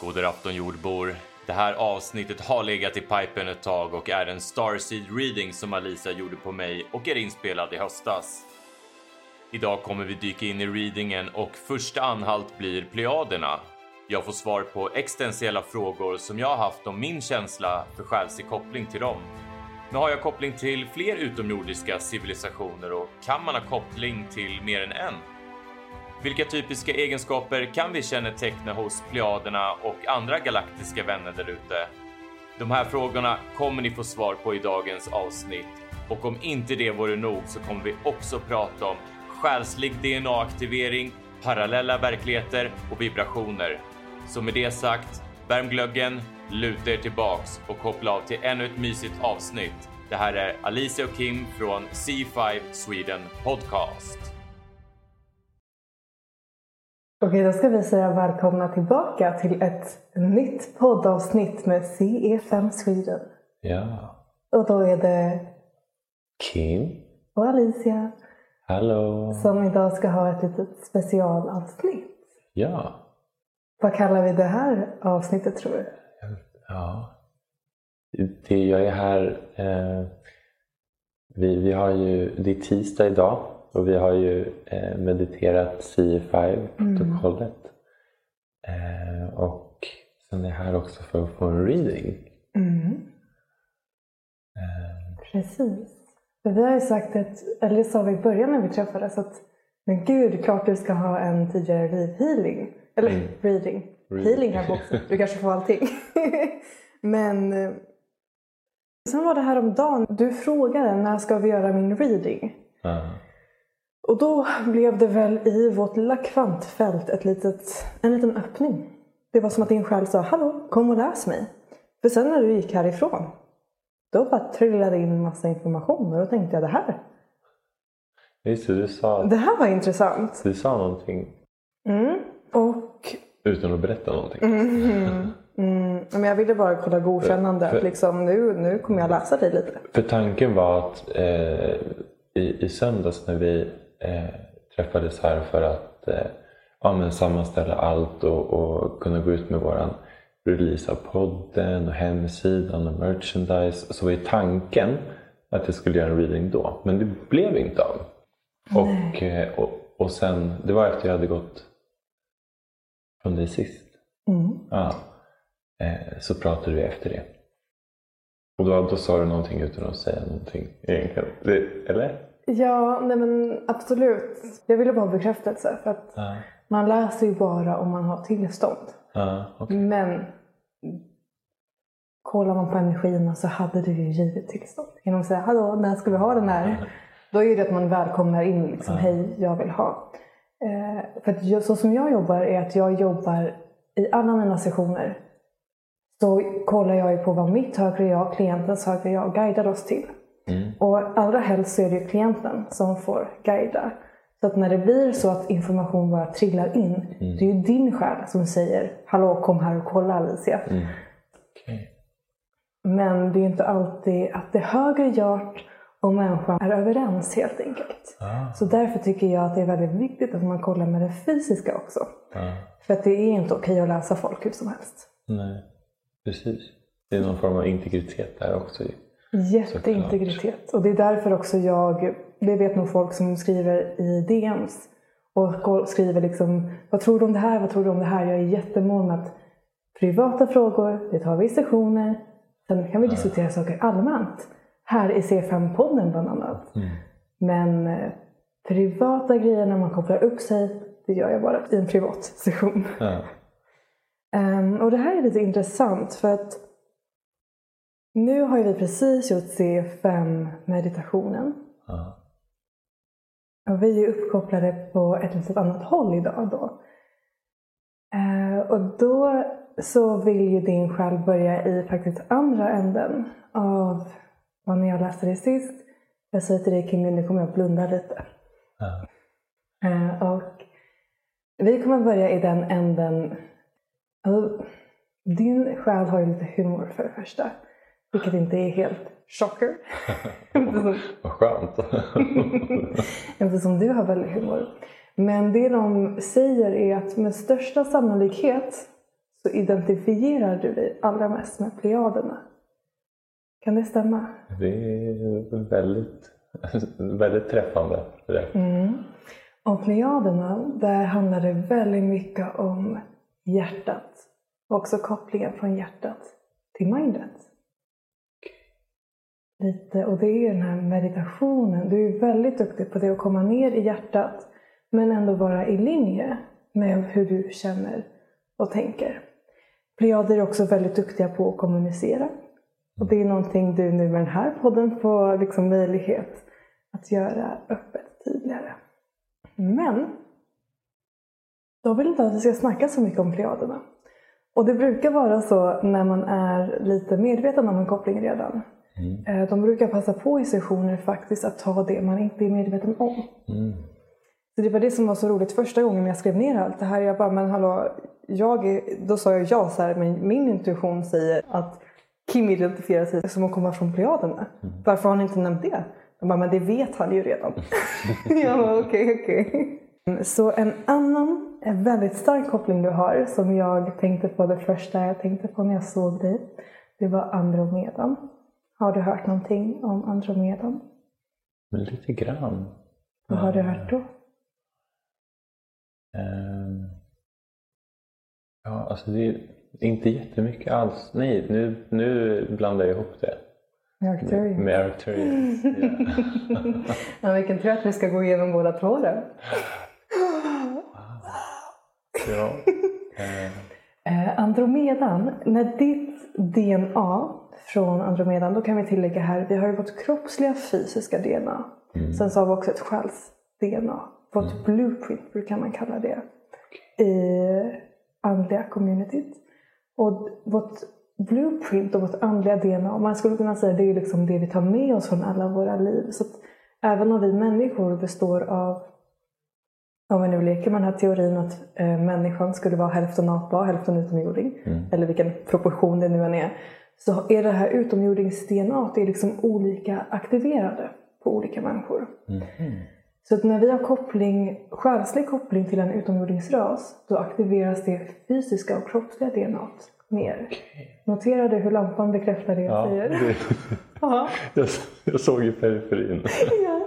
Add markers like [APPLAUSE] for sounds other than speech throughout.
Goder afton jordbor. Det här avsnittet har legat i pipen ett tag och är en Starseed reading som Alisa gjorde på mig och är inspelad i höstas. Idag kommer vi dyka in i readingen och första anhalt blir Plejaderna. Jag får svar på existentiella frågor som jag har haft om min känsla för själslig koppling till dem. Men har jag koppling till fler utomjordiska civilisationer och kan man ha koppling till mer än en? Vilka typiska egenskaper kan vi känneteckna hos Plejaderna och andra galaktiska vänner där ute? De här frågorna kommer ni få svar på i dagens avsnitt och om inte det vore nog så kommer vi också prata om själslig DNA-aktivering, parallella verkligheter och vibrationer. Så med det sagt, värm glöggen, luta er tillbaks och koppla av till ännu ett mysigt avsnitt. Det här är Alicia och Kim från C5 Sweden Podcast. Okej, då ska vi säga välkomna tillbaka till ett nytt poddavsnitt med CE5 Sweden. Ja. Och då är det Kim. och Alicia Hallå. som idag ska ha ett litet specialavsnitt. Ja. Vad kallar vi det här avsnittet tror du? Ja. Det, jag är här. Eh, vi, vi har ju, det är tisdag idag och vi har ju eh, mediterat CE5-protokollet. Eh, och sen är jag här också för att få en reading. Mm. Eh, Precis. Vi har ju sagt att, eller sa vi i början när vi träffades att men gud, klart du ska ha en tidigare healing. Eller Mm. reading. Reading. Healing kanske också. Du kanske får allting. [LAUGHS] men eh, sen var det här om dagen. Du frågade när ska vi göra min reading? ja. Och då blev det väl i vårt lilla kvantfält ett litet, en liten öppning. Det var som att din själ sa Hallå, kom och läs mig. För sen när du gick härifrån, då bara trillade in massa information och då tänkte jag det här, Just det, du sa, det här var intressant. du sa någonting Mm. Och utan att berätta någonting. mm, mm, men jag ville bara kolla godkännande. För- Att liksom, nu, nu kommer jag läsa dig lite. För tanken var att eh, i, i söndags när vi eh, träffades här för att eh, ja, men sammanställa allt och, och kunna gå ut med våran release av podden och hemsidan och merchandise så var ju tanken att jag skulle göra en reading då. Men det blev inte av. Och, eh, och, och sen, det var efter jag hade gått från dig sist. Mm. Ja. Eh, så pratade vi efter det. Och då, då sa du någonting utan att säga någonting egentligen. Det, eller? Ja, nej men absolut. Jag ville bara ha bekräftelse. För att Ja. man läser ju bara om man har tillstånd. Ja, okej. Men kollar man på energierna så hade du ju givit tillstånd. Genom att säga hallå, när ska vi ha den här? Då är det att man välkomnar in liksom, hej, jag vill ha. Eh, för jag, så som jag jobbar är att jag jobbar i alla mina sessioner så kollar jag ju på vad mitt högre jag, klientens högre jag guidar oss till. Mm. Och allra helst så är det ju klienten som får guida. Så att när det blir så att information bara trillar in, det är ju din själ som säger Hallå kom här och kolla Alicia. Mm. Okej. Men det är inte alltid att det högre jag och människan är överens helt enkelt. Ah, Så därför tycker jag att det är väldigt viktigt att man kollar med det fysiska också. ah. För att det är inte okej att läsa folk hur som helst. Nej, precis. Det är någon form av integritet där också. Jätteintegritet. Och det är därför också jag, det vet nog folk som skriver i DMs och skriver liksom Vad tror du om det här? Vad tror du om det här? Jag är jättemån att privata frågor, det tar vi i sessioner. Sen kan vi diskutera saker allmänt. Här i C5-podden bland annat. Mm. Men eh, privata grejer när man kopplar upp sig, det gör jag bara i en privat session. Ja. Ehm, och det här är lite intressant för att nu har vi precis gjort C5-meditationen. Ja. Och vi är uppkopplade på ett litet annat håll idag då. Eh, och då så vill ju din själ börja i faktiskt andra änden av vad ni har läst det sist. Jag säger till dig Kim, nu kommer jag blunda lite. Ja. Eh, och vi kommer börja i den änden. Alltså, din själ har ju lite humor för det första. Vilket inte är helt chocker. [LAUGHS] Vad skönt. [LAUGHS] Eftersom du har väldigt humor. Men det de säger är att med största sannolikhet så identifierar du dig allra mest med plejaderna. Kan det stämma? Det är väldigt, väldigt träffande. Det. Mm. Och plejaderna, där handlar det väldigt mycket om hjärtat. Och också kopplingen från hjärtat till mindet. Lite, och det är den här meditationen. Du är väldigt duktig på det, att komma ner i hjärtat men ändå vara i linje med hur du känner och tänker. Plejader är också väldigt duktiga på att kommunicera. Och det är någonting du nu med den här podden får liksom möjlighet att göra öppet tydligare. Men de vill inte att vi ska snacka så mycket om plejaderna. Och det brukar vara så när man är lite medveten om en koppling redan. Mm. Eh, De brukar passa på i sessioner faktiskt att ta det man inte är medveten om. Mm. Så det var det som var så roligt första gången jag skrev ner allt det här. Jag bara, men hallå, jag är, då sa jag ja så här, men min intuition säger att Kim identifierar sig som att komma från Plejaderna. Varför har han inte nämnt det? Jag bara, men det vet han ju redan. [LAUGHS] jag bara, okej, okej. Så en annan en väldigt stark koppling du har som jag tänkte på det första jag tänkte på när jag såg dig. Det var Andromedan. Har du hört någonting om Andromedan? Men lite grann. Vad har du hört då? Ehm, Ja, alltså det är inte jättemycket alls. Nej, nu, nu blandar jag ihop det. Arcturian. Med Arcturians. Ja. [LAUGHS] Ja, vilken tur att vi ska gå igenom båda två då. ja. [LAUGHS] Eh, Eh, Andromedan, när ditt DNA från Andromedan, då kan vi tillägga här, vi har ju vårt kroppsliga fysiska DNA. Sen så har vi också ett själs-DNA. Vårt blueprint brukar man kalla det i andliga communityt. Och vårt blueprint och vårt andliga DNA, man skulle kunna säga det är liksom det vi tar med oss från alla våra liv. Så att även om vi människor består av om vi nu leker med den här teorin att eh, människan skulle vara hälften apa och hälften utomjording, eller vilken proportion det nu än är, så är det här utomjordings-DNA det är liksom olika aktiverade på olika människor. Så att när vi har koppling, själslig koppling till en utomjordingsras, då aktiveras det fysiska och kroppsliga DNA mer. Notera du hur lampan bekräftar det jag ja, säger? det, [LAUGHS] Ja. jag, jag såg i periferin. [LAUGHS] Ja.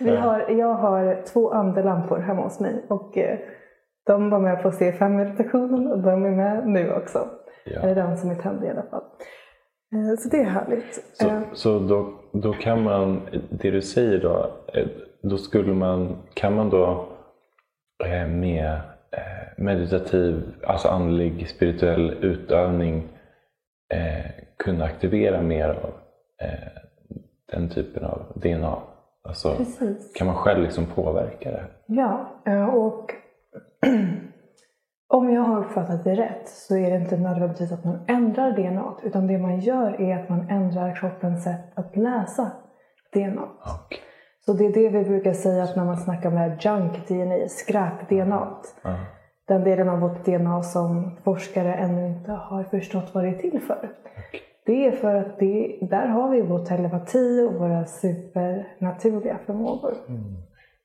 Vi har, jag har två andelampor hemma hos mig och eh, de var med på C5-meditationen och de är med nu också. Ja. Eller den som är tänd i alla fall. Eh, Så det är härligt. Så, Eh, så då, då kan man, det du säger då, eh, då skulle man, kan man då med meditativ, alltså andlig, spirituell utövning kunna aktivera mer av den typen av DNA? Alltså, Precis. kan man själv liksom påverka det? Ja, och [CLEARS THROAT] om jag har uppfattat det rätt så är det inte nödvändigtvis att man ändrar DNA utan det man gör är att man ändrar kroppens sätt att läsa DNA. Och, Så det är det vi brukar säga att när man snackar med junk-DNA, skräp-DNA. ja, Den delen av vårt DNA som forskare ännu inte har förstått vad det är till för. Det är för att det, där har vi vår telepati och våra supernaturliga förmågor.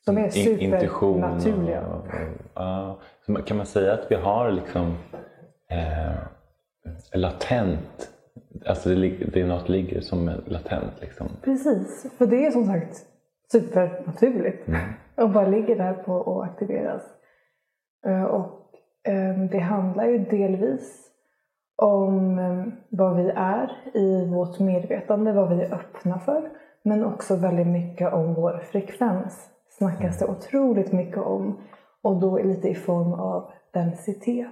Som är supernaturliga. och, ja. Kan man säga att vi har liksom eh, latent, alltså det, det är något ligger som latent liksom. Precis, för det är som sagt supernaturligt. Och bara ligger där på och aktiveras. Eh, Och eh, det handlar ju delvis om eh, vad vi är i vårt medvetande, vad vi är öppna för. Men också väldigt mycket om vår frekvens. Snackas det otroligt mycket om. Och då lite i form av densitet.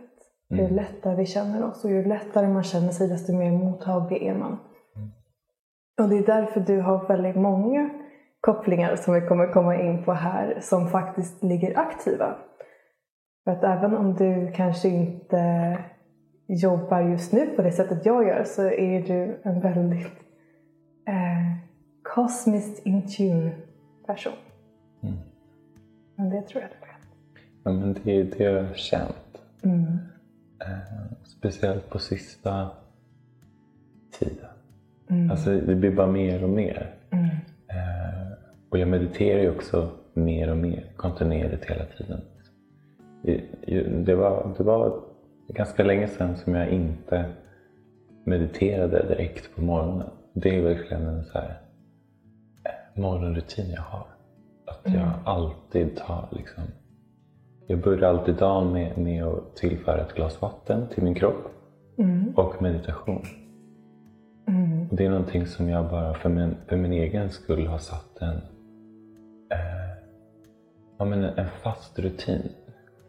Ju lättare vi känner oss och ju lättare man känner sig desto mer mottaglig är man. Och det är därför du har väldigt många kopplingar som vi kommer komma in på här som faktiskt ligger aktiva. För att även om du kanske inte jobbar just nu på det sättet jag gör så är du en väldigt eh, kosmiskt in tune person. Men det tror jag du vet. Ja, men det, det har jag känt. Mm. Eh, speciellt på sista tiden. Mm. Alltså det blir bara mer och mer. Eh, och jag mediterar ju också mer och mer kontinuerligt hela tiden. Det, var, det var ganska länge sedan som jag inte mediterade direkt på morgonen. Det är verkligen en så här eh, morgonrutin jag har. Att jag Mm. alltid tar liksom... Jag börjar alltid dagen med, med att tillföra ett glas vatten till min kropp Mm. och meditation. Mm. Det är någonting som jag bara för min, för min egen skull har satt en, eh, ja, men en, fast rutin.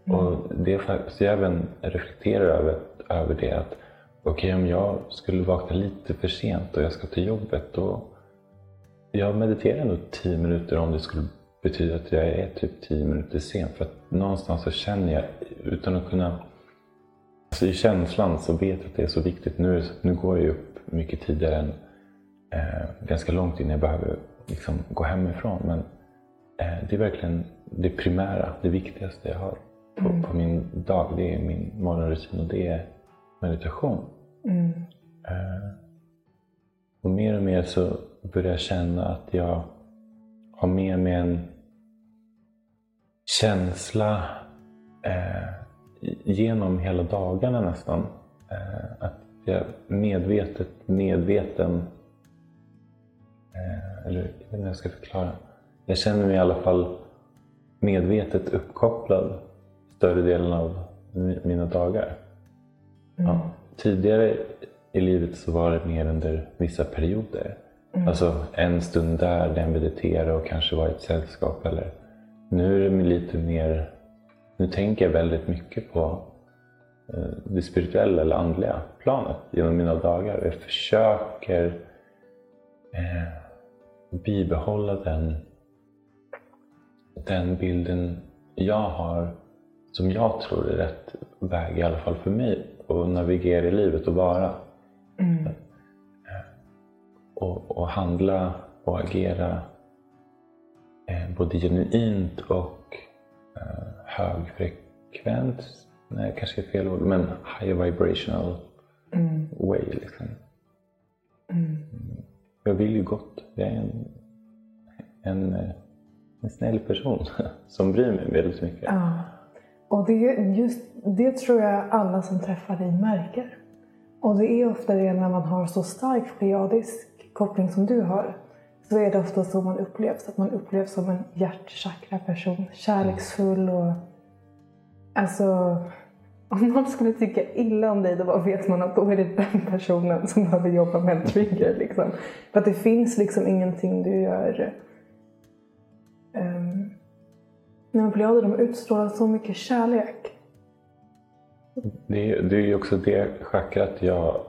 Och det är faktiskt, jag även reflekterar över, över det att okej om jag skulle vakna lite för sent och jag ska till jobbet då jag mediterar nog 10 minuter om det skulle betyda att jag är typ 10 minuter sen. För att någonstans så känner jag, utan att kunna... Alltså i känslan så vet jag att det är så viktigt. Nu, nu går jag ju upp mycket tidigare än eh, ganska långt innan jag behöver liksom gå hemifrån. Men eh, det är verkligen det primära, det viktigaste jag har på, på min dag. Det är min morgonrutin och det är meditation. Mm. Eh, och mer och mer så börjar jag känna att jag har med mig en känsla eh, genom hela dagarna nästan. Eh, att jag medvetet medveten, eh, eller jag vet inte hur jag ska förklara. Jag känner mig i alla fall medvetet uppkopplad större delen av mi- mina dagar. Ja. Tidigare i livet så var det mer under vissa perioder. Alltså en stund där, där jag mediterade och kanske var i ett sällskap. Eller, nu är det lite mer, nu tänker jag väldigt mycket på eh, det spirituella eller andliga planet genom mina dagar. Jag försöker eh, bibehålla den, den bilden jag har som jag tror är rätt väg, i alla fall för mig, att navigera i livet och vara. Mm. Och, och handla och agera eh, både genuint och eh, högfrekvent, nej kanske är fel ord, men high vibrational Mm. way. Liksom. Mm. Jag vill ju gott. Jag är en, en, eh, en snäll person [LAUGHS] som bryr mig väldigt mycket. Ja. Och det, just, det tror jag alla som träffar dig märker. Och det är ofta det när man har så stark pleiadisk koppling som du har. Så är det ofta så man upplevs. Att man upplevs som en hjärtchakra person. Kärleksfull och... Alltså... [LAUGHS] Om någon skulle tycka illa om dig då bara vet man att då är det den personen som behöver jobba med en trigger. Liksom. För att det finns liksom ingenting du gör... Ehm, um, men plejader de utstrålar så mycket kärlek. Det är, det är ju också det chakrat jag,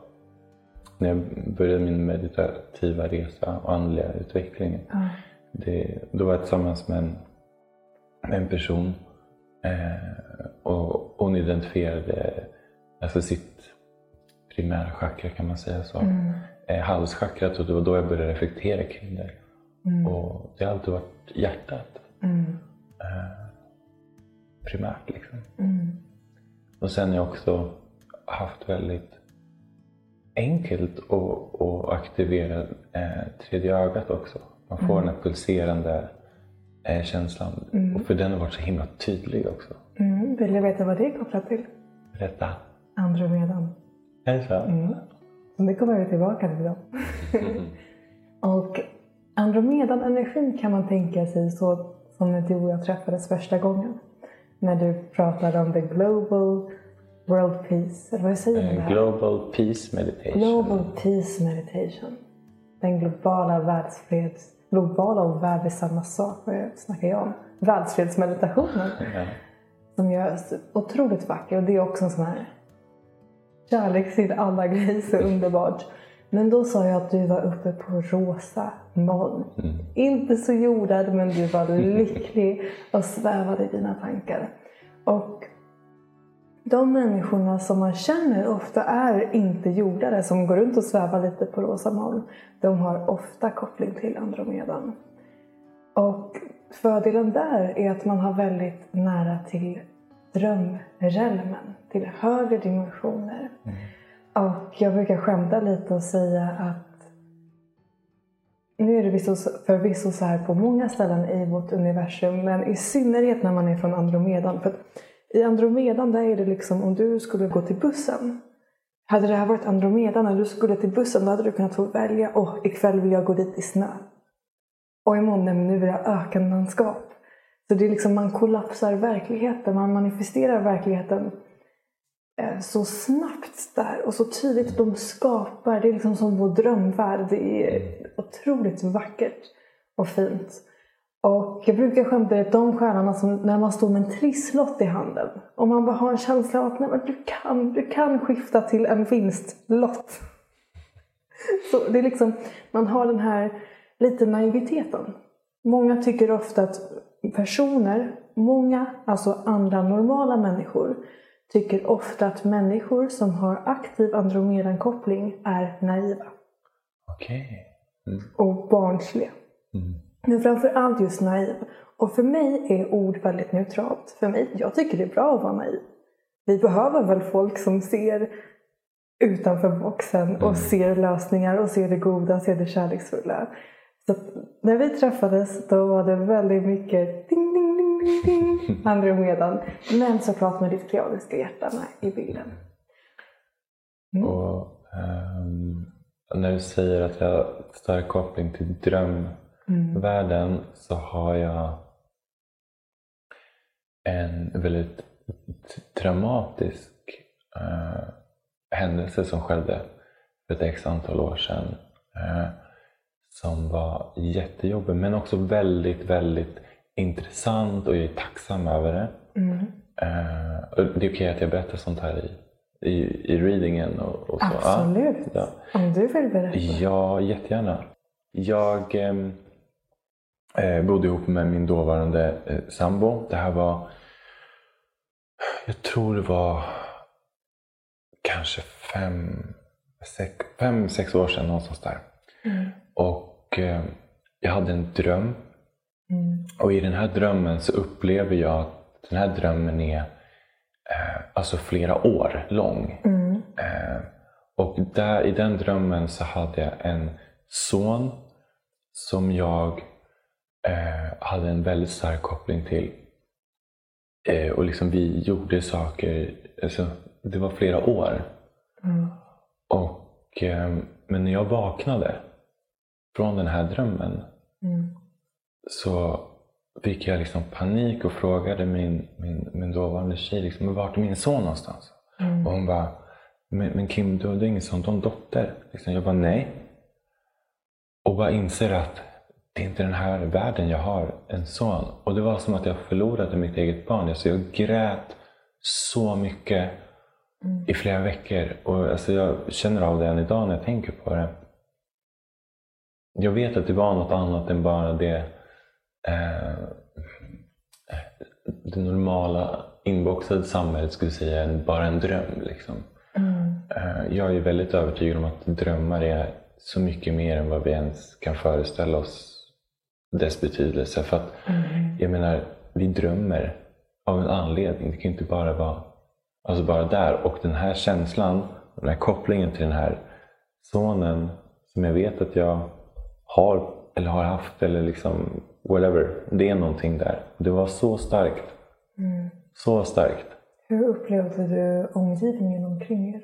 när jag började min meditativa resa och andliga utveckling, Ja. det, då var jag tillsammans med en, en person eh, och hon identifierade alltså sitt primära chakra kan man säga så. Mm. Eh, halschakrat och det var då jag började reflektera kring det. Och det har alltid varit hjärtat Mm. primärt. Liksom. Mm. Och sen har jag också haft väldigt enkelt att, att aktivera eh, tredje ögat också. Man får den här pulserande eh, känslan. Och för den har varit så himla tydlig också. Mm. Vill du veta vad det är kopplat till? Berätta. Andromedan. Är det så? Mm. Så det kommer vi tillbaka till idag. [LAUGHS] och Andromedan-energin kan man tänka sig så som när du och jag träffades första gången. När du pratade om the global world peace. Eller vad säger man? Eh? Global Peace Meditation. Global Peace Meditation. Den globala världsfreds... Globala och värld är samma sak. Vad snackar jag om? Världsfredsmeditationen. Ja. Som görs otroligt vacker. Och det är också en sån här kärlek till alla grejer. Så underbart. Men då sa jag att du var uppe på rosa moln. Inte så jordad, men du var [LAUGHS] lycklig och svävade i dina tankar. Och de människorna som man känner ofta är inte jordare som går runt och svävar lite på rosa moln. De har ofta koppling till Andromedan. Och fördelen där är att man har väldigt nära till drömrealmen, till högre dimensioner. Och jag brukar skämta lite och säga att nu är det förvisso- förvisso så här på många ställen i vårt universum, men i synnerhet när man är från Andromedan. För I Andromedan där är det liksom om du skulle gå till bussen. Hade det här varit Andromedan, när du skulle till bussen då hade du kunnat få välja. Åh, ikväll vill jag gå dit i snö. Och imorgon, nej, nu vill jag ökenlandskap. Så det är liksom man kollapsar verkligheten. Man manifesterar verkligheten Eh, så snabbt där och så tydligt. De skapar, det är liksom som vår drömvärld. Det är otroligt vackert och fint. Och jag brukar skämta att de stjärnorna som när man står med en trisslott i handen och man bara har en känsla av att nej, men du, kan, du kan skifta till en vinstlott. Så det är liksom, man har den här lite naiviteten. Många tycker ofta att personer, många, alltså andra normala människor, tycker ofta att människor som har aktiv Andromedan-koppling är naiva Okej. Mm. och barnsliga. Mm. Men framför allt just naiv. Och för mig är ord väldigt neutralt. För mig, jag tycker det är bra att vara naiv. Vi behöver väl folk som ser utanför boxen och ser lösningar och ser det goda, ser det kärleksfulla. Så när vi träffades då var det väldigt mycket ding, ding, ding, ding, ding, Andromedan. Men såklart med ditt kreoliska hjärta med i bilden. Mm. Och, ehm, när du säger att jag har stark koppling till drömvärlden så har jag en väldigt dramatisk eh, händelse som skedde för ett x antal år sedan. eh, som var jättejobbig men också väldigt, väldigt intressant och jag är tacksam över det. Mm. Eh, det är okej att jag berättar sånt här i, i, i readingen och, och så. Absolut. Ja. Om du vill berätta. Ja, jättegärna. Jag ehm, eh, bodde ihop med min dåvarande eh, sambo. Det här var, jag tror det var kanske fem, sex, fem, sex år sedan någonstans där. Mm. Och eh, jag hade en dröm. Mm. Och i den här drömmen så upplever jag att den här drömmen är eh, alltså flera år lång. Mm. Eh, och där, i den drömmen så hade jag en son som jag eh, hade en väldigt stark koppling till. Eh, och liksom vi gjorde saker, alltså, det var flera år. Mm. Och, eh, men när jag vaknade från den här drömmen Mm. Så fick jag liksom panik och frågade min, min, min dåvarande tjej liksom, "Men vart är min son någonstans? Mm. Och hon bara, men, men Kim du har ingen en dotter. Liksom, jag bara, nej. Och bara inser att det är inte den här världen jag har en son. Och det var som att jag förlorade mitt eget barn. Alltså jag grät så mycket i flera veckor. Och alltså jag känner av det än idag när jag tänker på det. Jag vet att det var något annat än bara det, eh, det normala inboxade samhället skulle säga än bara en dröm. Liksom. Mm. Eh, Jag är väldigt övertygad om att drömmar är så mycket mer än vad vi ens kan föreställa oss dess betydelse. För att, Mm. jag menar, vi drömmer av en anledning. Det kan inte bara vara alltså bara där. Och den här känslan, den här kopplingen till den här sonen som jag vet att jag har eller har haft eller liksom whatever. Det är någonting där. Det var så starkt. Mm. Så starkt. Hur upplevde du omgivningen omkring er?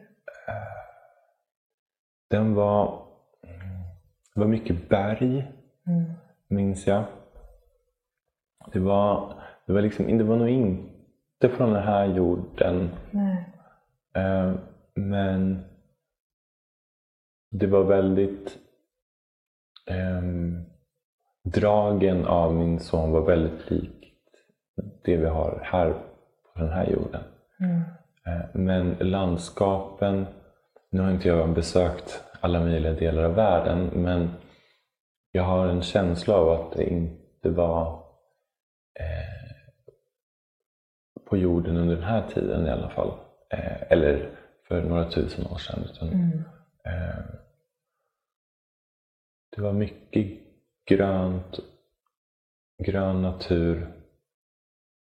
Den var, det var mycket berg, Mm. minns jag. Det var, det var, liksom, det var nog inte från den här jorden. Nej. Eh, men det var väldigt... ehm, dragen av min son var väldigt likt det vi har här på den här jorden. Mm. Eh, Men landskapen, nu har inte jag besökt alla möjliga delar av världen, men jag har en känsla av att det inte var eh, på jorden under den här tiden i alla fall. Eh, eller för några tusen år sedan. Utan, Mm. eh, det var mycket grönt, grön natur,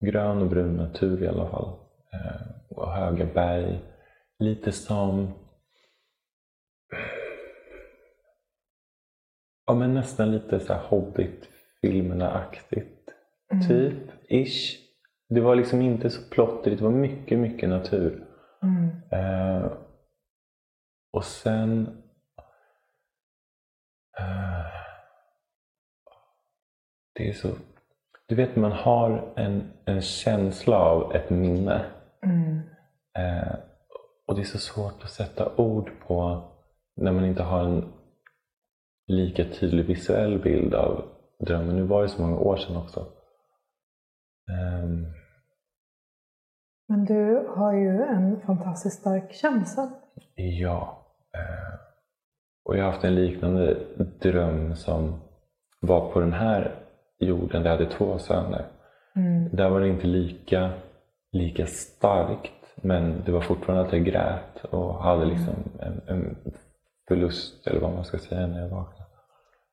grön och brun natur i alla fall. Eh, och höga berg. Lite som Ja men nästan lite så här Hobbit-filmerna-aktigt. Mm. Typ, ish. det var liksom inte så plottrigt, det var mycket, mycket natur. Mm. Eh, och sen... Eh, det är så... Du vet, man har en, en känsla av ett minne. Mm. Eh, och det är så svårt att sätta ord på när man inte har en lika tydlig visuell bild av drömmen. Nu var det så många år sedan också. Ehm, Men du har ju en fantastiskt stark känsla. Ja. Eh, och jag har haft en liknande dröm som var på den här jorden där jag hade två söner. Mm. Där var det inte lika, lika starkt men det var fortfarande att jag grät och hade liksom en, en förlust eller vad man ska säga när jag vaknade.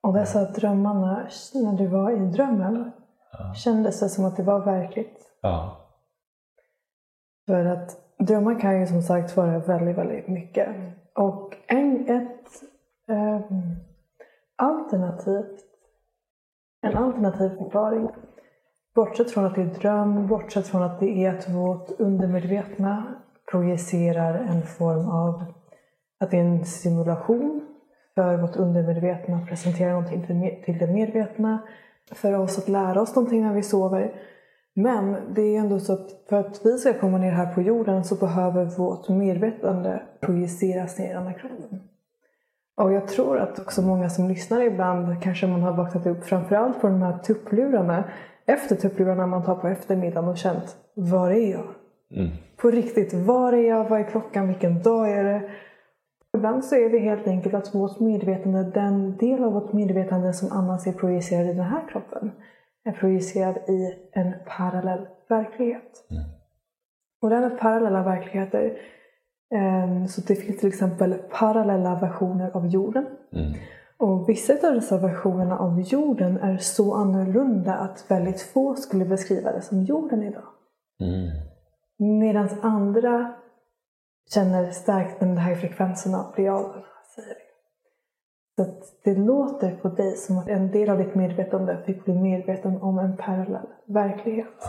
Och dessa drömmarna, när du var i drömmen, kändes det som att det var verkligt? Ja, För att drömmar kan ju som sagt vara väldigt, väldigt mycket. Och en, ett ehm, alternativt, en alternativ förklaring, bortsett från att det är dröm, bortsett från att det är att vårt undermedvetna projicerar en form av att det är en simulation för vårt undermedvetna att presentera någonting till det medvetna, för oss att lära oss någonting när vi sover. Men det är ändå så att för att vi ska komma ner här på jorden så behöver vårt medvetande projiceras ner i den kroppen. Och jag tror att också många som lyssnar ibland kanske man har vaknat upp framförallt på de här tupplurarna efter tupplurarna man tar på eftermiddagen och känt var är jag? mm. På riktigt, var är jag? Vad är klockan? Vilken dag är det? Ibland så är det helt enkelt att vårt medvetande, den del av vårt medvetande som annars är projicerad i den här kroppen, är projicerad i en parallell verklighet. Mm. Och den är parallella verkligheter. Ehm, Så det finns till exempel parallella versioner av jorden. Mm. Och vissa av dessa versionerna av jorden är så annorlunda att väldigt få skulle beskriva det som jorden idag. Mm. Medan andra känner starkt det här är frekvensen av realerna, säger vi. Så att det låter på dig som att en del av ditt medvetande fick bli medveten om en parallell verklighet.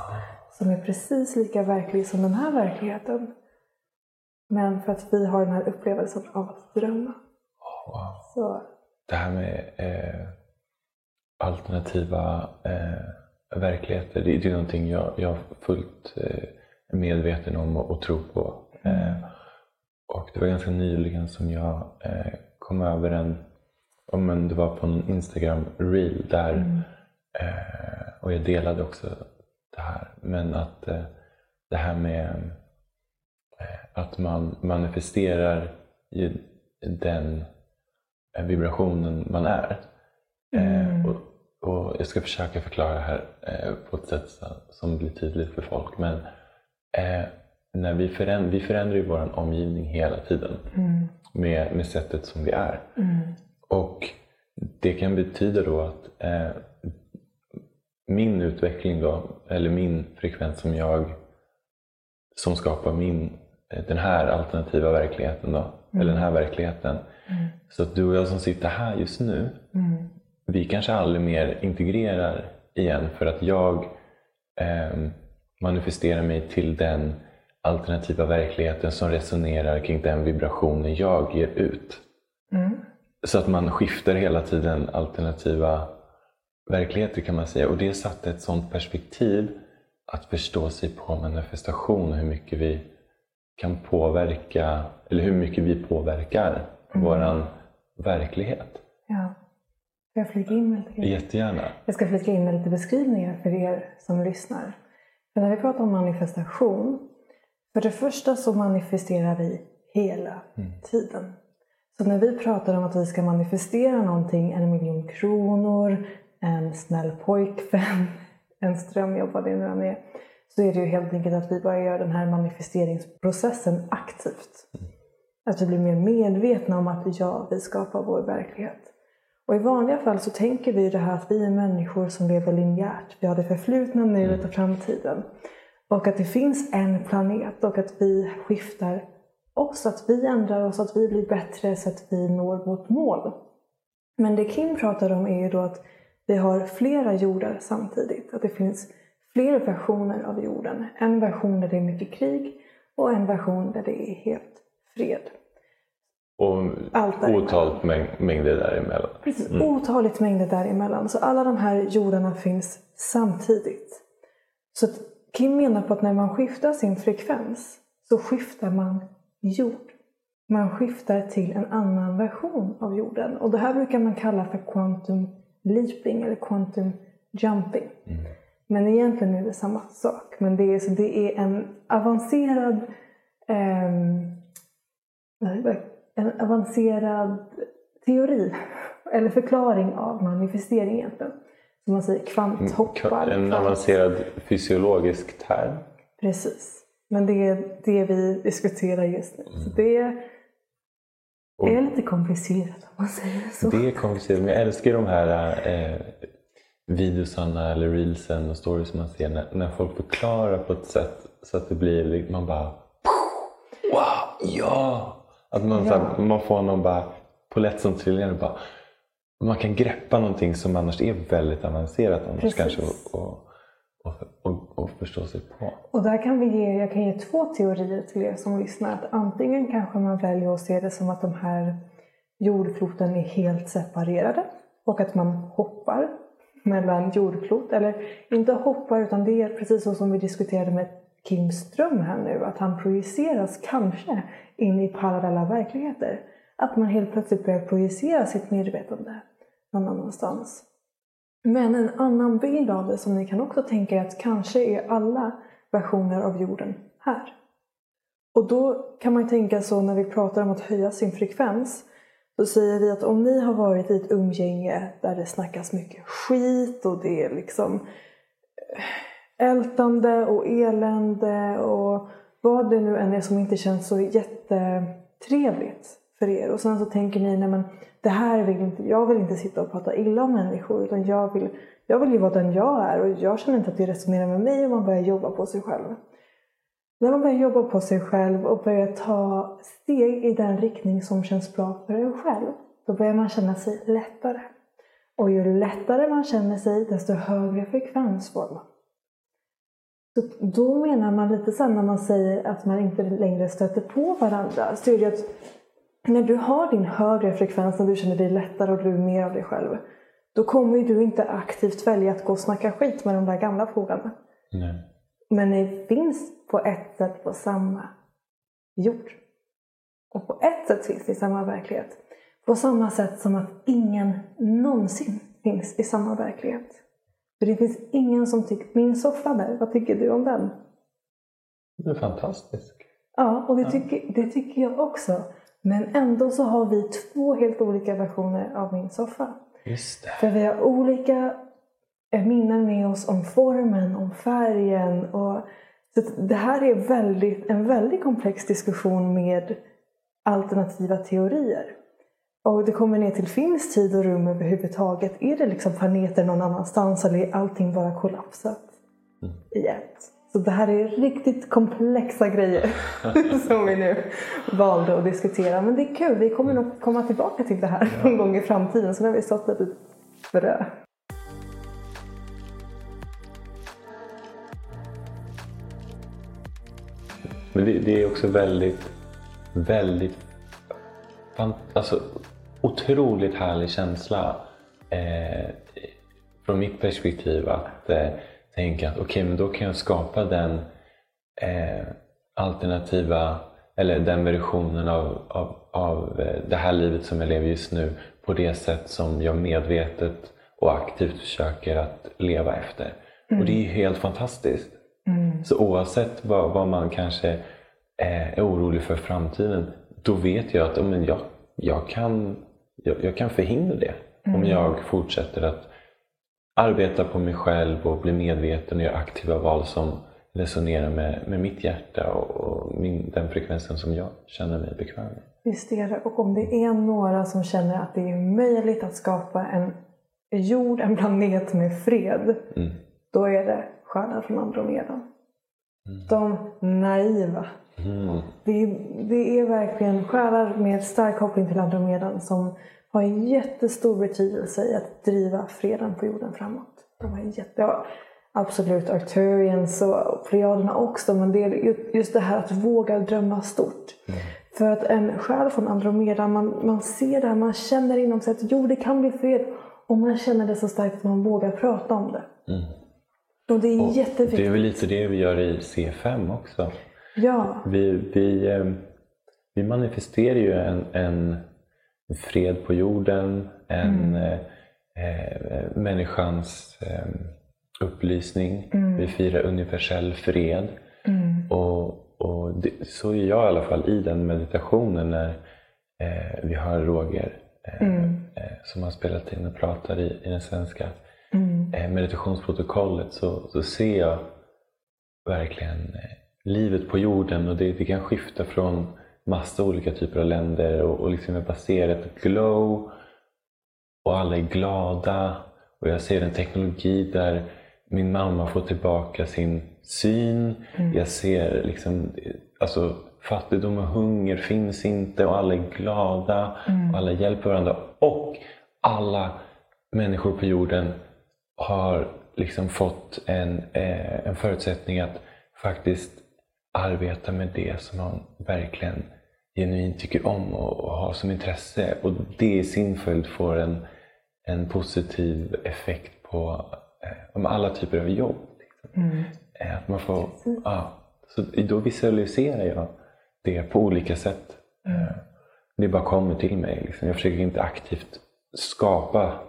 Som är precis lika verklig som den här verkligheten. Men för att vi har den här upplevelsen av att drömma. Wow. Så Det här med eh, alternativa eh, verkligheter, det, det är någonting jag, jag fullt eh, medveten om och, och tror på. Eh, och det var ganska nyligen som jag eh, kom över en, om en, det var på en Instagram reel där, eh, och jag delade också det här, men att eh, det här med att man manifesterar den vibrationen man är. Eh, och, och jag ska försöka förklara det här eh, på ett sätt som blir tydligt för folk. Men eh, när vi, föränd- vi förändrar ju vår omgivning hela tiden med, med sättet som vi är. Och det kan betyda då att eh, min utveckling då, eller min frekvens som jag som skapar min, den här alternativa verkligheten då, eller den här verkligheten. Så att du och jag som sitter här just nu, vi kanske aldrig mer integrerar igen för att jag eh, manifesterar mig till den alternativa verkligheten som resonerar kring den vibrationen jag ger ut. Så att man skiftar hela tiden alternativa verkligheter kan man säga. Och det satte ett sådant perspektiv att förstå sig på manifestation och hur mycket vi kan påverka, eller hur mycket vi påverkar våran verklighet. ja. Får jag flika in med lite grann? Jättegärna. Jag ska flika in med lite beskrivningar för er som lyssnar. För när vi pratar om manifestation, för det första så manifesterar vi hela tiden. Så när vi pratar om att vi ska manifestera någonting, en miljon kronor, en snäll pojkvän, [LAUGHS] en strömjobb, vad det nu än är, så är det ju helt enkelt att vi bara gör den här manifesteringsprocessen aktivt. Att vi blir mer medvetna om att ja, vi skapar vår verklighet. Och i vanliga fall så tänker vi det här att vi är människor som lever linjärt. Vi har det förflutna, nuet och framtiden. Och att det finns en planet och att vi skiftar oss, att vi ändrar oss, att vi blir bättre så att vi når vårt mål. Men det Kim pratar om är ju då att vi har flera jordar samtidigt. Att det finns flera versioner av jorden. En version där det är mycket krig och en version där det är helt fred. Och Allt otaligt mäng- mängder däremellan. Precis, otaligt mängder däremellan. Så alla de här jordarna finns samtidigt. Så Kim menar på att när man skiftar sin frekvens så skiftar man jord. Man skiftar till en annan version av jorden. Och det här brukar man kalla för quantum leaping eller quantum jumping. Men egentligen är det samma sak. Men det är, så det är en avancerad ehm, en avancerad teori [LAUGHS] eller förklaring av manifestering egentligen. Som man säger kvanthoppar. En avancerad fysiologisk term. Precis. Men det är det vi diskuterar just nu. Så det är, Och- är lite komplicerat om man säger så. Det är komplicerat, men jag älskar de här eh, videosarna eller reelsen och stories man ser när, när folk förklarar på ett sätt så att det blir, li- man bara Wow, ja! Att man, så här, man får någon bara polett som trillar och bara man kan greppa någonting som annars är väldigt avancerat annars Precis. kanske och, och, och, och, och förstå sig på. Och där kan vi ge, jag kan ge två teorier till er som lyssnar. Att antingen kanske man väljer att se det som att de här jordkloten är helt separerade och att man hoppar mellan jordklot. Eller inte hoppar utan det är precis så som vi diskuterade med Kim Ström här nu. Att han projiceras kanske in i parallella verkligheter. Att man helt plötsligt börjar projicera sitt medvetande någon annanstans. Men en annan bild av det som ni kan också tänka är att kanske är alla versioner av jorden här. Och då kan man ju tänka så när vi pratar om att höja sin frekvens. Då säger vi att om ni har varit i ett umgänge där det snackas mycket skit och det är liksom eh, ältande och elände och vad det nu än är som inte känns så jättetrevligt för er. Och sen så tänker ni, nej men det här vill inte, jag vill inte sitta och prata illa om människor utan jag vill, jag vill ju vara den jag är och jag känner inte att det resonerar med mig om man börjar jobba på sig själv. När man börjar jobba på sig själv och börjar ta steg i den riktning som känns bra för en själv, då börjar man känna sig lättare. Och ju lättare man känner sig, desto högre frekvens får man. Så då menar man lite så när man säger att man inte längre stöter på varandra, så är det att när du har din högre frekvens, när du känner dig lättare och du är mer av dig själv, då kommer ju du inte aktivt välja att gå och snacka skit med de där gamla frågorna. Nej. Men ni finns på ett sätt på samma jord. Och på ett sätt finns ni i samma verklighet. På samma sätt som att ingen någonsin finns i samma verklighet. För det finns ingen som tycker... Min soffa där, vad tycker du om den? Det är fantastiskt. Ja, och det tycker, det tycker jag också. Men ändå så har vi två helt olika versioner av min soffa. Just det. För vi har olika minnen med oss om formen, om färgen. Och, så det här är väldigt, en väldigt komplex diskussion med alternativa teorier. Och det kommer ner till, finns tid och rum överhuvudtaget? Är det liksom planeter någon annanstans eller är allting bara kollapsat i ett? Så det här är riktigt komplexa grejer [LAUGHS] som vi nu valde att diskutera. Men det är kul, vi kommer nog komma tillbaka till det här någon gång i framtiden. Så nu har vi sått ett litet frö. Men det, det är också väldigt, väldigt, alltså otroligt härlig känsla eh, från mitt perspektiv att eh, tänka att okej, men då kan jag skapa den eh, alternativa eller den versionen av, av, av eh, det här livet som jag lever just nu på det sätt som jag medvetet och aktivt försöker att leva efter. Och det är ju helt fantastiskt. Så oavsett vad, vad man kanske eh, är orolig för framtiden, då vet jag att men jag, jag, kan, jag, jag kan förhindra det. Om jag fortsätter att arbeta på mig själv och bli medveten och göra aktiva val som resonerar med, med mitt hjärta och, och min, den frekvensen som jag känner mig bekväm med. Visst är det. Och om det är några som känner att det är möjligt att skapa en jord, en planet med fred, Mm. då är det stjärnan från Andromedan. De naiva. Mm. Det, det är verkligen stjärnor med stark koppling till Andromedan som har en jättestor betydelse i att driva freden på jorden framåt. De har jätte, ja, absolut Arcturians och Plejaderna också. Men det är just det här att våga drömma stort. Mm. För att en själ från Andromeda, man, man ser det här, man känner inom sig att jo, det kan bli fred. Och man känner det så starkt att man vågar prata om det. Mm. Och det är och jätteviktigt. Det är väl lite det vi gör i C5 också. Ja. Vi, vi, eh, vi manifesterar ju en, en fred på jorden, en mm. eh, eh människans eh, upplysning. Mm. Vi firar universell fred. Mm. Och, och det, så är jag i alla fall i den meditationen när eh, vi har Roger eh, mm. som har spelat in och pratar i, i den svenska mm. eh, meditationsprotokollet så, så ser jag verkligen eh, livet på jorden och det, det kan skifta från massa olika typer av länder och, och liksom är baserat på glow och alla är glada och jag ser en teknologi där min mamma får tillbaka sin syn. Mm. Jag ser liksom, alltså, fattigdom och hunger finns inte och alla är glada mm. och alla hjälper varandra. Och alla människor på jorden har liksom fått en, eh, en förutsättning att faktiskt arbeta med det som man verkligen genuint tycker om och, och har som intresse. Och det i sin följd får en, en positiv effekt på eh, alla typer av jobb. Liksom. Mm. Eh, att man får, ja, så då visualiserar jag det på olika sätt. Mm. Eh, det bara kommer till mig. Liksom. Jag försöker inte aktivt skapa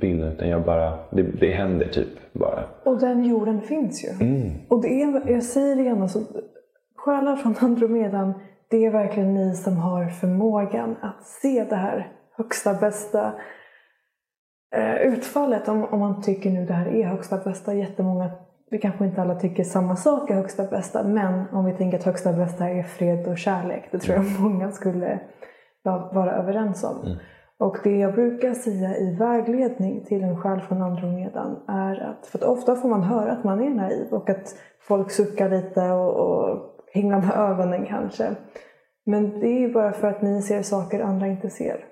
bilden utan jag bara, det, det händer typ bara. Och den jorden finns ju. Mm. Och det är, jag säger det igen, alltså, själar från Andromedan, det är verkligen ni som har förmågan att se det här högsta bästa eh, utfallet. Om, om man tycker nu det här är högsta bästa. Jättemånga, vi kanske inte alla tycker samma sak är högsta bästa. Men om vi tänker att högsta bästa är fred och kärlek. Det tror jag mm. många skulle vara överens om. Mm. Och det jag brukar säga i vägledning till en själ från Andromedan är att, för att ofta får man höra att man är naiv och att folk suckar lite och, och himlar med ögonen kanske. Men det är ju bara för att ni ser saker andra inte ser.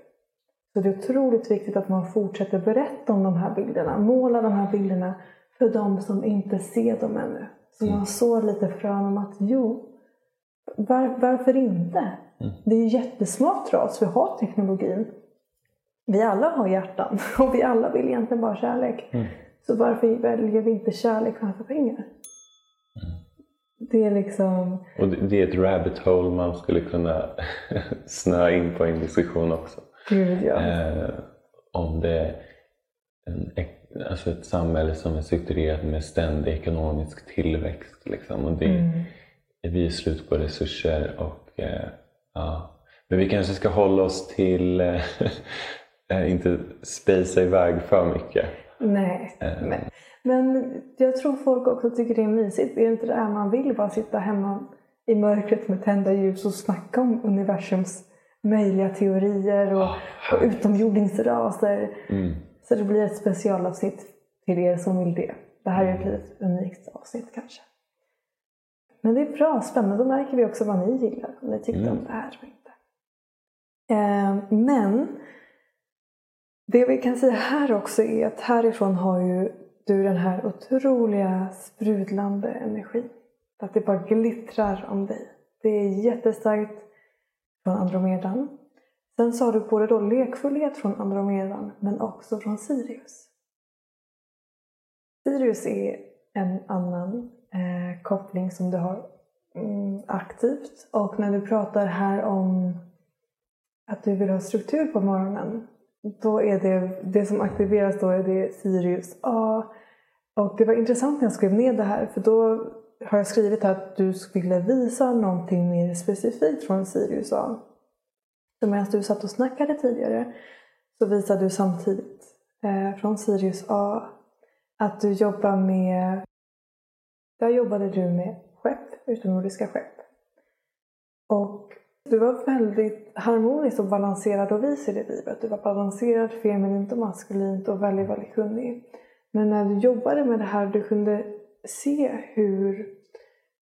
Så det är otroligt viktigt att man fortsätter berätta om de här bilderna, måla de här bilderna för de som inte ser dem ännu. Så man mm. sår lite frön om att jo, var, varför inte? Mm. Det är ju jättesmart för oss, vi har teknologin. Vi alla har hjärtan [LAUGHS] och vi alla vill egentligen bara kärlek. Mm. Så varför väljer vi inte kärlek framför pengar? Mm. Det är liksom... Och det är ett rabbit hole man skulle kunna [LAUGHS] snöa in på en diskussion också. Gud, ja. eh, om det är en, alltså ett samhälle som är strukturerat med ständig ekonomisk tillväxt. Liksom. Och det, mm. Vi är slut på resurser. Och, eh, ja. Men vi kanske ska hålla oss till Eh, [LAUGHS] inte spacea iväg för mycket. Nej, uh. men, men jag tror folk också tycker det är mysigt. Är det inte det här man vill? Bara sitta hemma i mörkret med tända ljus och snacka om universums möjliga teorier och, oh, och utomjordingsraser. Mm. Så det blir ett specialavsnitt till er som vill det. Det här är ett mm. litet unikt avsnitt kanske. Men det är bra, spännande. Då märker vi också vad ni gillar. Om ni tyckte mm. om det här eller inte. Eh, men det vi kan säga här också är att härifrån har ju du den här otroliga sprudlande energin. Att det bara glittrar om dig. Det är jättestarkt från Andromedan. Sen sa har du både då lekfullhet från Andromedan men också från Sirius. Sirius är en annan eh, koppling som du har mm, aktivt. Och när du pratar här om att du vill ha struktur på morgonen då är det, det som aktiveras då är det Sirius A. Och det var intressant när jag skrev ner det här för då har jag skrivit att du skulle visa någonting mer specifikt från Sirius A. Så medan du satt och snackade tidigare så visade du samtidigt eh, från Sirius A att du jobbar med där jobbade du med skepp, utomjordiska skepp. Och du var väldigt harmonisk och balanserad och vis i det livet. Du var balanserad, feminint och maskulint och väldigt, väldigt kunnig. Men när du jobbade med det här, du kunde se hur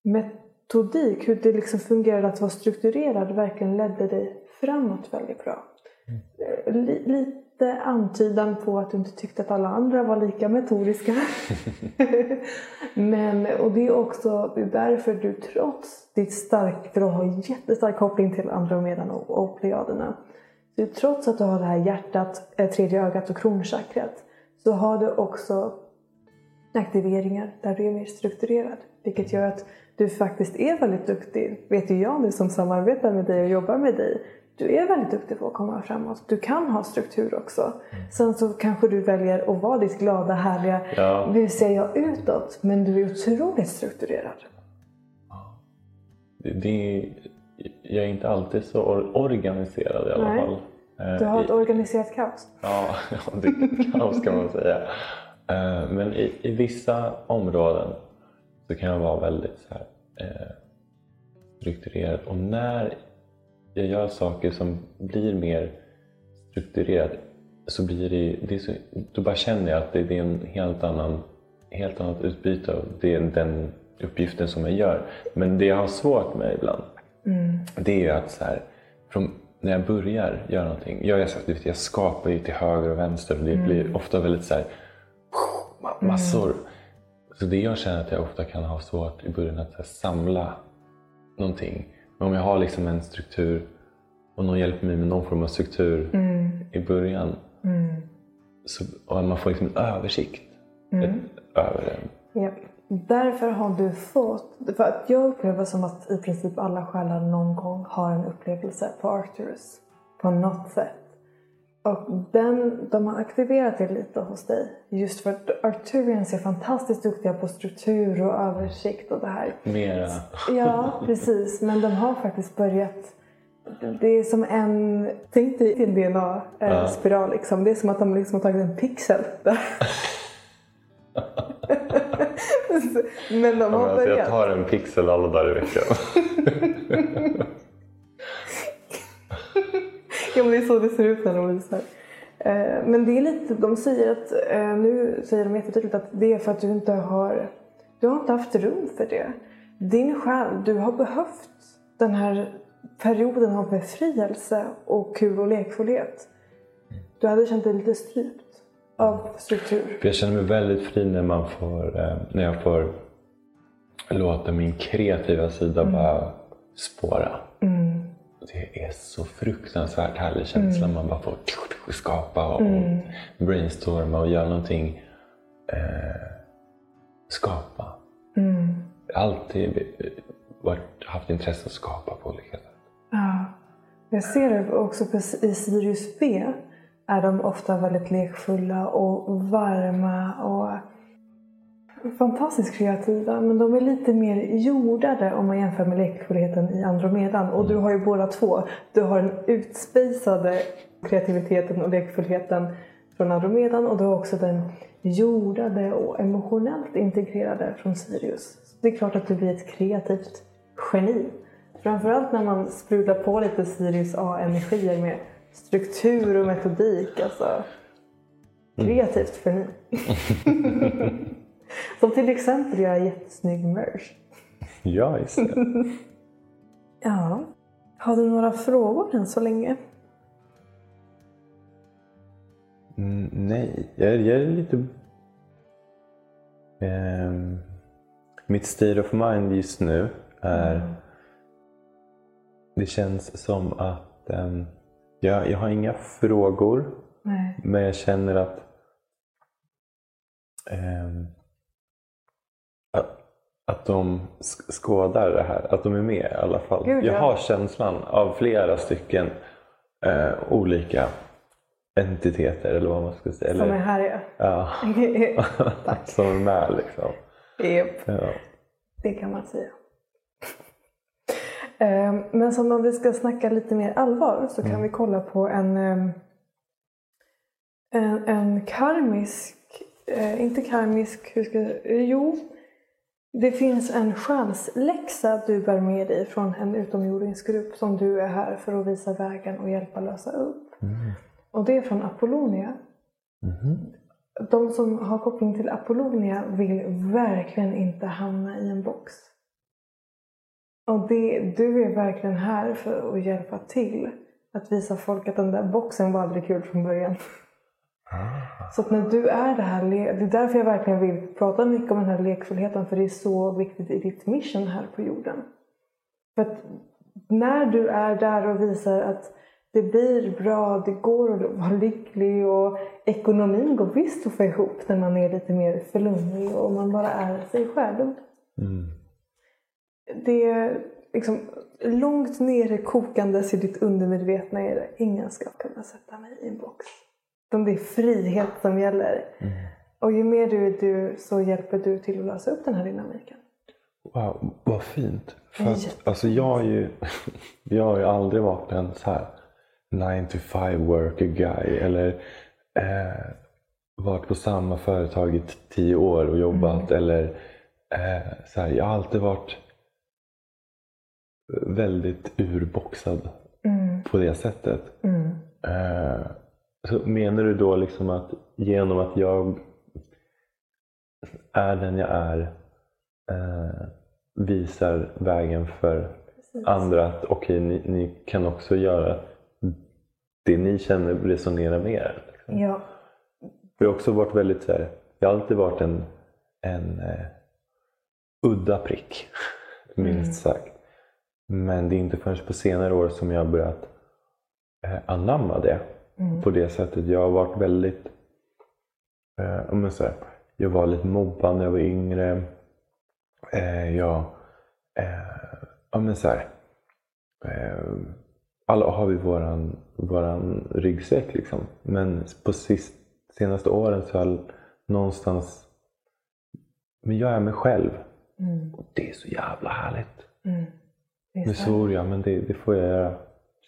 metodik, hur det liksom fungerade att vara strukturerad verkligen ledde dig framåt väldigt bra. Mm. lite antydan på att du inte tyckte att alla andra var lika metodiska. [LAUGHS] Men, och det är också därför du trots ditt stark, för du har jättestark koppling till Andromedan och, och Plejaderna. Så trots att du har det här hjärtat, eh, tredje ögat och kronchakrat så har du också aktiveringar där du är mer strukturerad. Vilket gör att du faktiskt är väldigt duktig, vet ju jag nu som samarbetar med dig och jobbar med dig. Du är väldigt duktig på att komma framåt. Du kan ha struktur också. Mm. Sen så kanske du väljer att vara ditt glada, härliga, ja. nu ser jag utåt, men du är otroligt strukturerad. Det, det, jag är inte alltid så organiserad i alla Nej. fall. Du har ett organiserat kaos. Ja, [LAUGHS] det är kaos kan man säga. Eh, men i, i vissa områden så kan jag vara väldigt så här, eh, strukturerad. Och när jag gör saker som blir mer strukturerat så blir det, det så, då bara känner jag att det, det är en helt annan helt annat utbyte av det, den uppgiften som jag gör. Men det jag har svårt med ibland mm. det är att så här, från, när jag börjar göra någonting, jag, jag, jag skapar ju till höger och vänster och det mm. blir ofta väldigt så här, massor. Mm. Så det jag känner att jag ofta kan ha svårt i början att här, samla någonting. Men om jag har liksom en struktur och någon hjälper mig med någon form av struktur mm. i början mm. så, och man får liksom en översikt mm. över den. Ja. Därför har du fått, för att jag upplever som att i princip alla själar någon gång har en upplevelse på Arcturus på något sätt. Och den, de har aktiverat det lite hos dig. Just för att Arturians är fantastiskt duktiga på struktur och översikt och det här. Mera. Ja, precis. Men de har faktiskt börjat det är som en, tänk dig en DNA-spiral. Ja. Liksom. Det är som att de liksom har tagit en pixel. [LAUGHS] men de har ja, men alltså, Jag tar en pixel alla dagar i veckan. [LAUGHS] ja men det är så det ser ut när de visar. Eh, men det är lite, de säger att, eh, nu säger de jättetydligt att det är för att du inte har, du har inte haft rum för det. Din själ, du har behövt den här perioden av befrielse och kul och lekfullhet. Du hade känt dig lite strypt av struktur. Jag känner mig väldigt fri när, man får, eh, när jag får låta min kreativa sida mm. bara spåra. Mm. Det är så fruktansvärt härlig känsla. Mm. Man bara får skapa och mm. brainstorma och göra någonting. Eh, skapa. Mm. Alltid varit, haft intresse att skapa på olika sätt. Ja. Jag ser det också i Sirius B är de ofta väldigt lekfulla och varma och fantastiskt kreativa. Men de är lite mer jordade om man jämför med lekfullheten i Andromedan. Och du har ju båda två. Du har den utspejsade kreativiteten och lekfullheten från Andromedan och du har också den jordade och emotionellt integrerade från Sirius. Så det är klart att du blir ett kreativt geni. Framförallt när man sprudlar på lite Sirius A-energier med struktur och metodik. Alltså. Kreativt geni. [LAUGHS] Som till exempel göra jättesnygg merch. Ja, just det. [LAUGHS] ja. Har du några frågor än så länge? Mm, nej, jag, jag, är lite... Um, mitt state of mind just nu är... Mm. Det känns som att um, jag, jag har inga frågor. Nej. Men jag känner att um, att de skådar det här, att de är med i alla fall. Gud, jag har känslan av flera stycken eh, olika entiteter eller vad man ska säga. Som är här ja. Tack. [LAUGHS] [LAUGHS] Som är med liksom. Yep. Ja. Det kan man säga. Ehm, men som om vi ska snacka lite mer allvar så kan mm. vi kolla på en, ehm, en, en karmisk, eh, inte karmisk, hur ska jag, jo, det finns en chansläxa du bär med dig från en utomjordingsgrupp som du är här för att visa vägen och hjälpa lösa upp. Mm. Och det är från Apollonia. Mm. De som har koppling till Apollonia vill verkligen inte hamna i en box. Och det, du är verkligen här för att hjälpa till. Att visa folk att den där boxen var aldrig kul från början. Så att när du är det här, det är därför jag verkligen vill prata mycket om den här lekfullheten för det är så viktigt i ditt mission här på jorden. För att när du är där och visar att det blir bra, det går att vara lycklig och ekonomin går visst att få ihop när man är lite mer flummig och man bara är sig själv. Det är liksom långt nere kokandes i ditt undermedvetna är det ingen ska kunna sätta mig i en box. Utan det är frihet som gäller. Och ju mer du är du så hjälper du till att lösa upp den här dynamiken. Wow, vad fint. För är att, jättefint. alltså jag, har ju, [LAUGHS] jag har ju aldrig varit en så här 9 to 5 worker guy eller eh, varit på samma företag i tio år och jobbat. Eller, eh, så här, jag har alltid varit väldigt urboxad Mm. på det sättet. Mm. Eh, så menar du då liksom att genom att jag är den jag är eh, visar vägen för Precis. andra att okej, ni, ni kan också göra det ni känner resonerar med er. Liksom. Ja. Jag har också varit väldigt så här, jag har alltid varit en, en eh, udda prick, minst sagt. Men det är inte förrän på senare år som jag har börjat eh, anamma det Mm. på det sättet. Jag har varit väldigt, eh, om jag, säger, jag var lite mobbad när jag var yngre. Eh, jag, eh, ja men så här, eh, alla har vi våran, våran ryggsäck liksom. Men på sist, senaste åren så har jag någonstans, men jag är mig själv. Mm. Och det är så jävla härligt. Mm. Nu så. svor jag, men det, det får jag göra.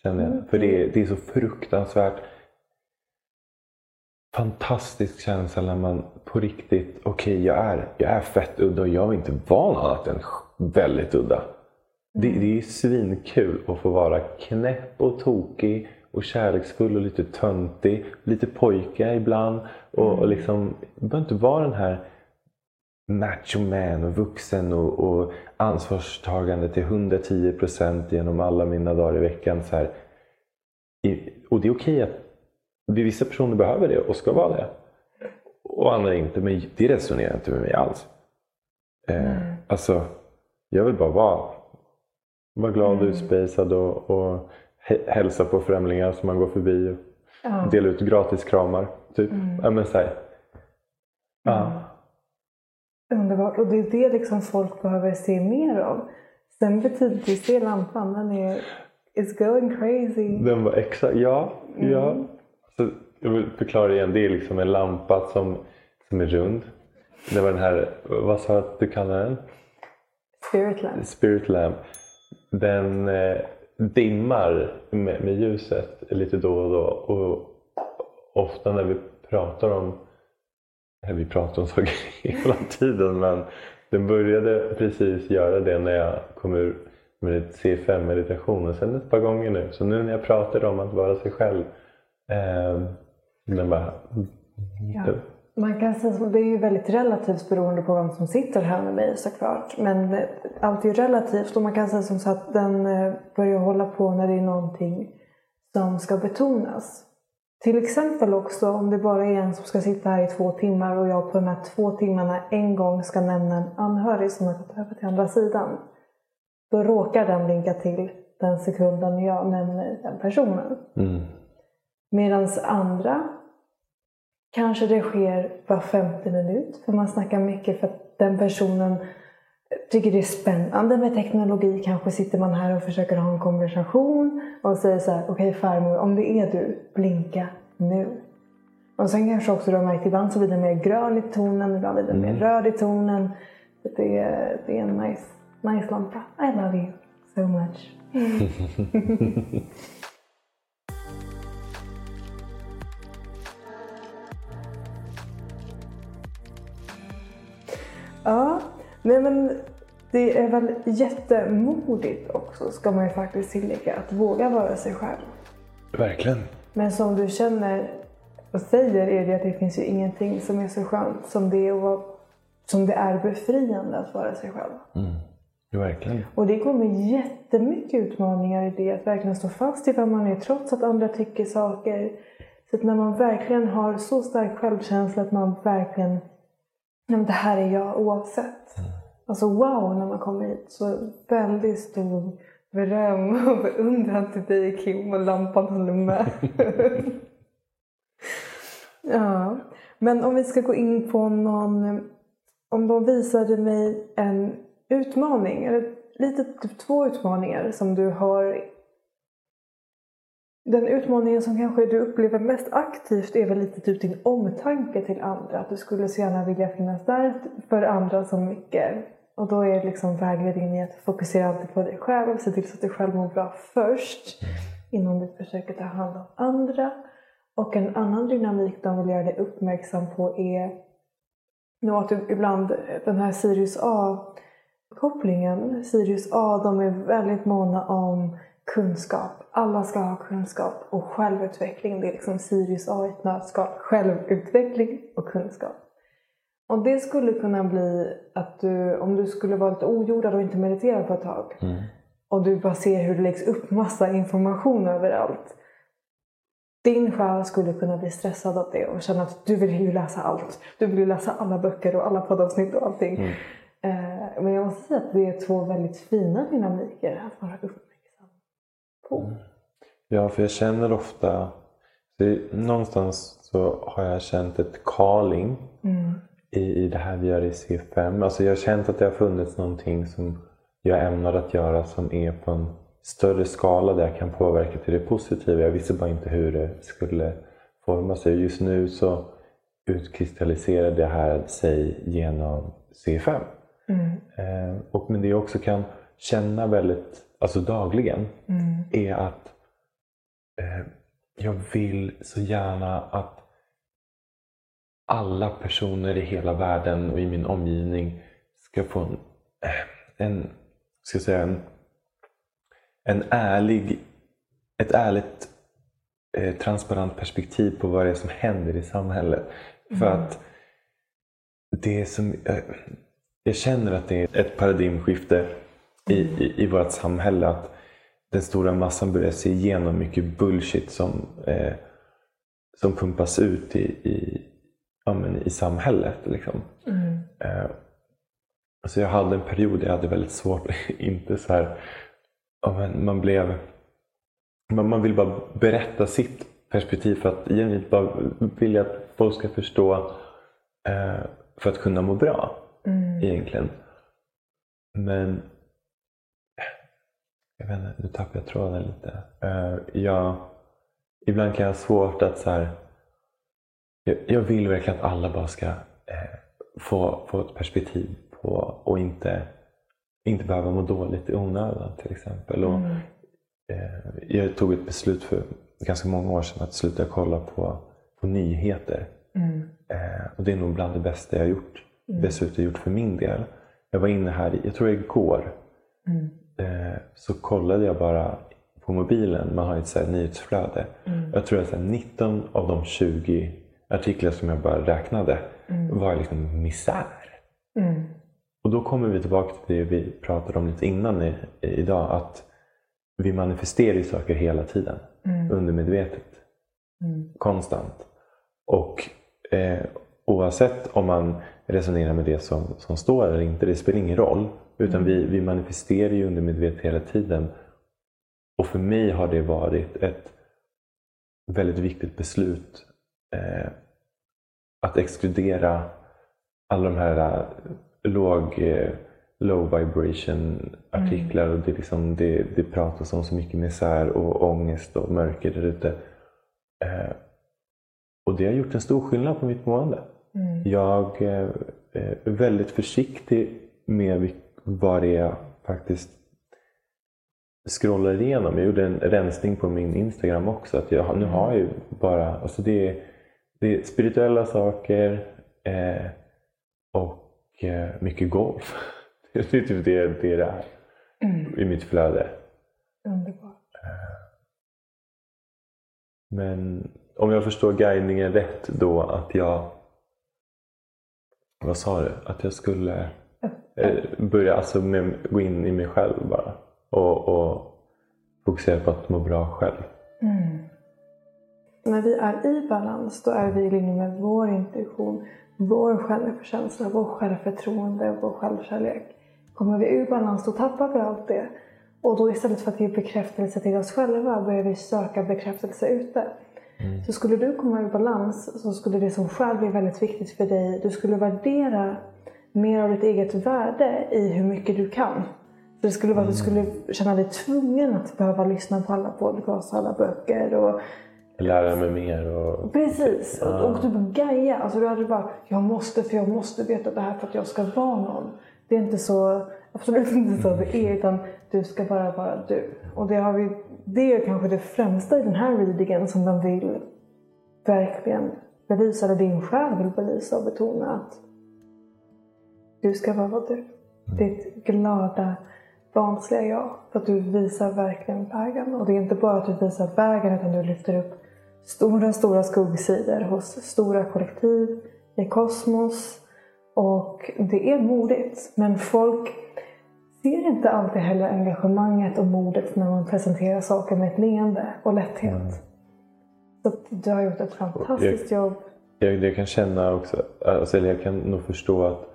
Känner jag. För det, det är så fruktansvärt fantastisk känsla när man på riktigt, okej jag, är, jag är fett udda och jag är inte van annat än väldigt udda. Det, det är svinkul att få vara knäpp och tokig och kärleksfull och lite töntig. Lite pojke ibland. Och, och liksom, det behöver inte vara den här macho man och vuxen och, och ansvarstagande till 110 procent genom alla mina dagar i veckan. Så här. Och det är okej att vissa personer behöver det och ska vara det. Och andra inte. Men det resonerar inte med mig alls. Eh, alltså, jag vill bara vara, vara glad och utspejsad och, och hä- hälsa på främlingar som man går förbi. Och Ja. dela ut gratis kramar. Typ. Ja, men så här. Ja. Underbart. Och det är det liksom folk behöver se mer av. Sen betyder det, se lampan, den är it's going crazy. Den var exakt, ja. ja. Så jag vill förklara igen. Det är liksom en lampa som, som är rund. Det var den här, vad sa du att du kallade den? Spirit lamp. Spirit lamp. Den eh, dimmar med, med ljuset lite då och då. Och ofta när vi pratar om, eller vi pratar om saker [LAUGHS] hela tiden, men den började precis göra det när jag kom ur med C5-meditationen. Sen ett par gånger nu. Så nu när jag pratar om att vara sig själv. Eh, den bara... Ja. Man kan säga så, det är ju väldigt relativt beroende på vem som sitter här med mig såklart. Men eh, allt är ju relativt och man kan säga som så att den eh, börjar hålla på när det är någonting som ska betonas. Till exempel också om det bara är en som ska sitta här i två timmar och jag på de här två timmarna en gång ska nämna en anhörig som har gått över till andra sidan. Då råkar den blinka till den sekunden jag nämner den personen. Mm. Medan andra kanske det sker var femte minut. För man snackar mycket för att den personen tycker det är spännande med teknologi. Kanske sitter man här och försöker ha en konversation och säger så här, okej farmor, om det är du, blinka nu. Och sen kanske också du har märkt, ibland så blir den mer grön i tonen, ibland blir den mer röd i tonen. Det är, det är en nice, nice lampa. I love you so much. [LAUGHS] Ja, nej men det är väl jättemodigt också ska man ju faktiskt tillägga att våga vara sig själv. Verkligen. Men som du känner och säger är det att det finns ju ingenting som är så skönt som det, är vara, som det är befriande att vara sig själv. Ja, verkligen. Och det kommer jättemycket utmaningar i det att verkligen stå fast i vad man är trots att andra tycker saker. Så att när man verkligen har så stark självkänsla att man verkligen, nej men det här är jag oavsett. Alltså wow när man kommer hit. Så väldigt stor beröm och beundran till dig Kim och lampan håller med. [LAUGHS] ja. Men om vi ska gå in på någon, om de visade mig en utmaning, eller lite typ två utmaningar som du har den utmaningen som kanske du upplever mest aktivt är väl lite typ din omtanke till andra. Att du skulle så gärna vilja finnas där för andra så mycket. Och då är liksom vägledningen i att fokusera alltid på dig själv. Se till så att du själv mår bra först. Innan du försöker ta hand om andra. Och en annan dynamik de vill göra dig uppmärksam på är nog att du ibland, den här Sirius A-kopplingen. Sirius A, de är väldigt måna om kunskap. Alla ska ha kunskap och självutveckling. Det är liksom Sirius A i ett nötskal. Självutveckling och kunskap. Och det skulle kunna bli att du, om du skulle vara lite ojordad och inte meditera på ett tag. Mm. Och du bara ser hur det läggs upp massa information överallt. Din själ skulle kunna bli stressad av det och känna att du vill ju läsa allt. Du vill ju läsa alla böcker och alla poddavsnitt och allting. Mm. Eh, men jag måste säga att det är två väldigt fina dynamiker att vara uppmärksam på. Ja, för jag känner ofta... Någonstans så har jag känt ett calling Mm. i, i det här vi gör i C5. Alltså jag har känt att det har funnits någonting som jag ämnar att göra som är på en större skala där jag kan påverka till det positiva. Jag visste bara inte hur det skulle forma sig. Just nu så utkristalliserar det här sig genom C5. Mm. Eh, och men det jag också kan känna väldigt, alltså dagligen, Mm. är att eh, jag vill så gärna att alla personer i hela världen och i min omgivning ska få en, eh, en ska jag säga, en, en ärlig, ett ärligt eh, transparent perspektiv på vad det är som händer i samhället. För att det som, eh, jag känner att det är ett paradigmskifte i, i, i vårt samhälle. Att den stora massan börjar se igenom mycket bullshit som, eh, som pumpas ut i, i, ja, men i samhället. Liksom. Mm. Eh, så jag hade en period där jag hade väldigt svårt [LAUGHS] inte så här, ja, men man blev man, man vill bara berätta sitt perspektiv för att genuint bara vilja att folk ska förstå eh, för att kunna må bra Mm. egentligen. Men jag vet inte, nu tappar jag tråden lite. Eh, jag, ibland kan jag ha svårt att så här, jag, jag vill verkligen att alla bara ska eh, få, få ett perspektiv på och inte, inte behöva må dåligt i onödan till exempel. Och, Mm. eh, jag tog ett beslut för ganska många år sedan att sluta kolla på, på nyheter. Mm. Eh, och det är nog bland det bästa jag har gjort. Mm. Dessutom gjort för min del. Jag var inne här, jag tror igår, Mm. Eh, så kollade jag bara på mobilen. Man har ett så här nyhetsflöde. Mm. Jag tror att så här 19 av de 20 artiklar som jag bara räknade Mm. var liksom misär. Mm. Och då kommer vi tillbaka till det vi pratade om lite innan i, i, idag. Att vi manifesterar ju saker hela tiden. Mm. Undermedvetet. Mm. Konstant. Och eh, oavsett om man resonerar med det som, som står eller inte, det spelar ingen roll. Utan vi, vi manifesterar ju undermedvetet hela tiden. Och för mig har det varit ett väldigt viktigt beslut. Eh, att exkludera alla de här eh, låg, eh, low vibration artiklar. Och det, liksom, det, det pratas om så mycket misär och ångest och mörker där ute. Eh, och det har gjort en stor skillnad på mitt mående. Mm. Jag eh, är väldigt försiktig med vad det är jag faktiskt scrollar igenom. Jag gjorde en rensning på min Instagram också. Att jag, nu har jag ju bara, alltså det, är, det är spirituella saker eh, och eh, mycket golf. [LAUGHS] Det är typ det det, det är Mm. i mitt flöde. Underbart. Men om jag förstår guidningen rätt då att jag... Vad sa du? Att jag skulle eh, börja alltså med, gå in i mig själv bara. Och, och fokusera på att må bra själv. Mm. När vi är i balans, då är vi i linje med vår intuition, vår självkänsla, vår självförtroende, vår självkärlek. Kommer vi ur balans, då tappar vi allt det. Och då istället för att ge bekräftelse till oss själva börjar vi söka bekräftelse ute. Mm. Så skulle du komma ur balans så skulle det som själv bli väldigt viktigt för dig. Du skulle värdera mer av ditt eget värde i hur mycket du kan. Så det skulle vara att du mm. skulle känna dig tvungen att behöva lyssna på alla podcasts alla böcker. Och, Lära mig mer. Och... Precis. Ah. Och, och du gaja. Alltså du hade bara, jag måste för jag måste veta det här för att jag ska vara någon. Det är inte så, absolut inte så det är. Utan du ska bara vara du. Och det, har vi, det är kanske det främsta i den här readingen som de vill verkligen belysa. Eller din själ vill belysa och betona att du ska vara du. Ditt glada, barnsliga jag. För att du visar verkligen vägen. Och det är inte bara att du visar vägen utan du lyfter upp stora, stora skuggsidor hos stora kollektiv i kosmos. Och det är modigt. Men folk ser inte alltid heller engagemanget och modet när man presenterar saker med ett leende och lätthet. Mm. Så du har gjort ett fantastiskt jag, jobb. Jag, jag, kan känna också, alltså, eller jag kan nog förstå att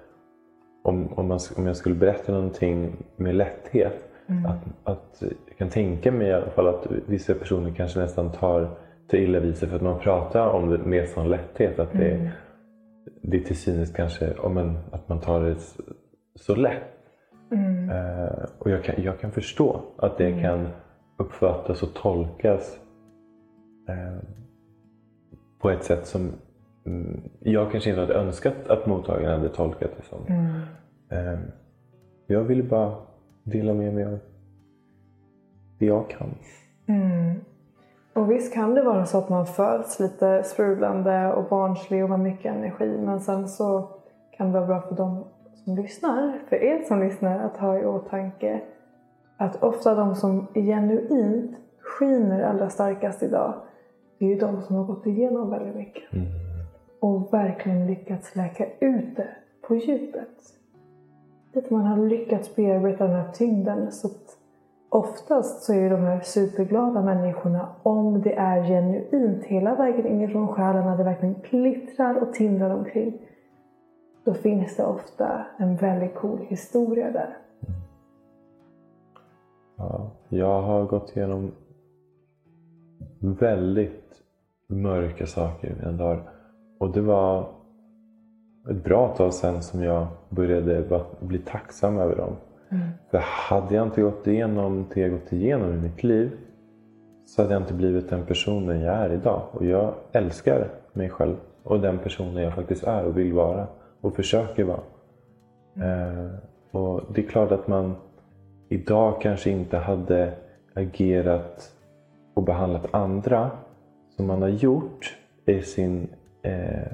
om, om, man, om jag skulle berätta någonting med lätthet. Mm. Att, att, jag kan tänka mig i alla fall att vissa personer kanske nästan tar till illa vid sig för att man pratar om det med sån lätthet. Att det, mm. det är till synes kanske om en, att man tar det så lätt. Mm. Uh, och jag kan, jag kan förstå att det mm. kan uppfattas och tolkas uh, på ett sätt som mm, jag kanske inte hade önskat att mottagaren hade tolkat det som. Mm. Uh, jag ville bara dela med mig av det jag kan. Mm. Och visst kan det vara så att man föds lite sprudlande och barnslig och med mycket energi. Men sen så kan det vara bra för dem som lyssnar, för er som lyssnar, att ha i åtanke att ofta de som genuint skiner allra starkast idag, det är ju de som har gått igenom väldigt mycket. Mm. Och verkligen lyckats läka ut det på djupet. Att man har lyckats bearbeta den här tyngden. Så att oftast så är de här superglada människorna om det är genuint hela vägen inifrån själen när det verkligen glittrar och tindrar omkring. Då finns det ofta en väldigt cool historia där. Ja, jag har gått igenom väldigt mörka saker i mina dagar. Och det var ett bra tag sedan som jag började bli tacksam över dem. Mm. För hade jag inte gått igenom det jag gått igenom i mitt liv så hade jag inte blivit den personen jag är idag. Och jag älskar mig själv och den personen jag faktiskt är och vill vara och försöker vara. Mm. Eh, och Det är klart att man idag kanske inte hade agerat och behandlat andra som man har gjort i sin, eh,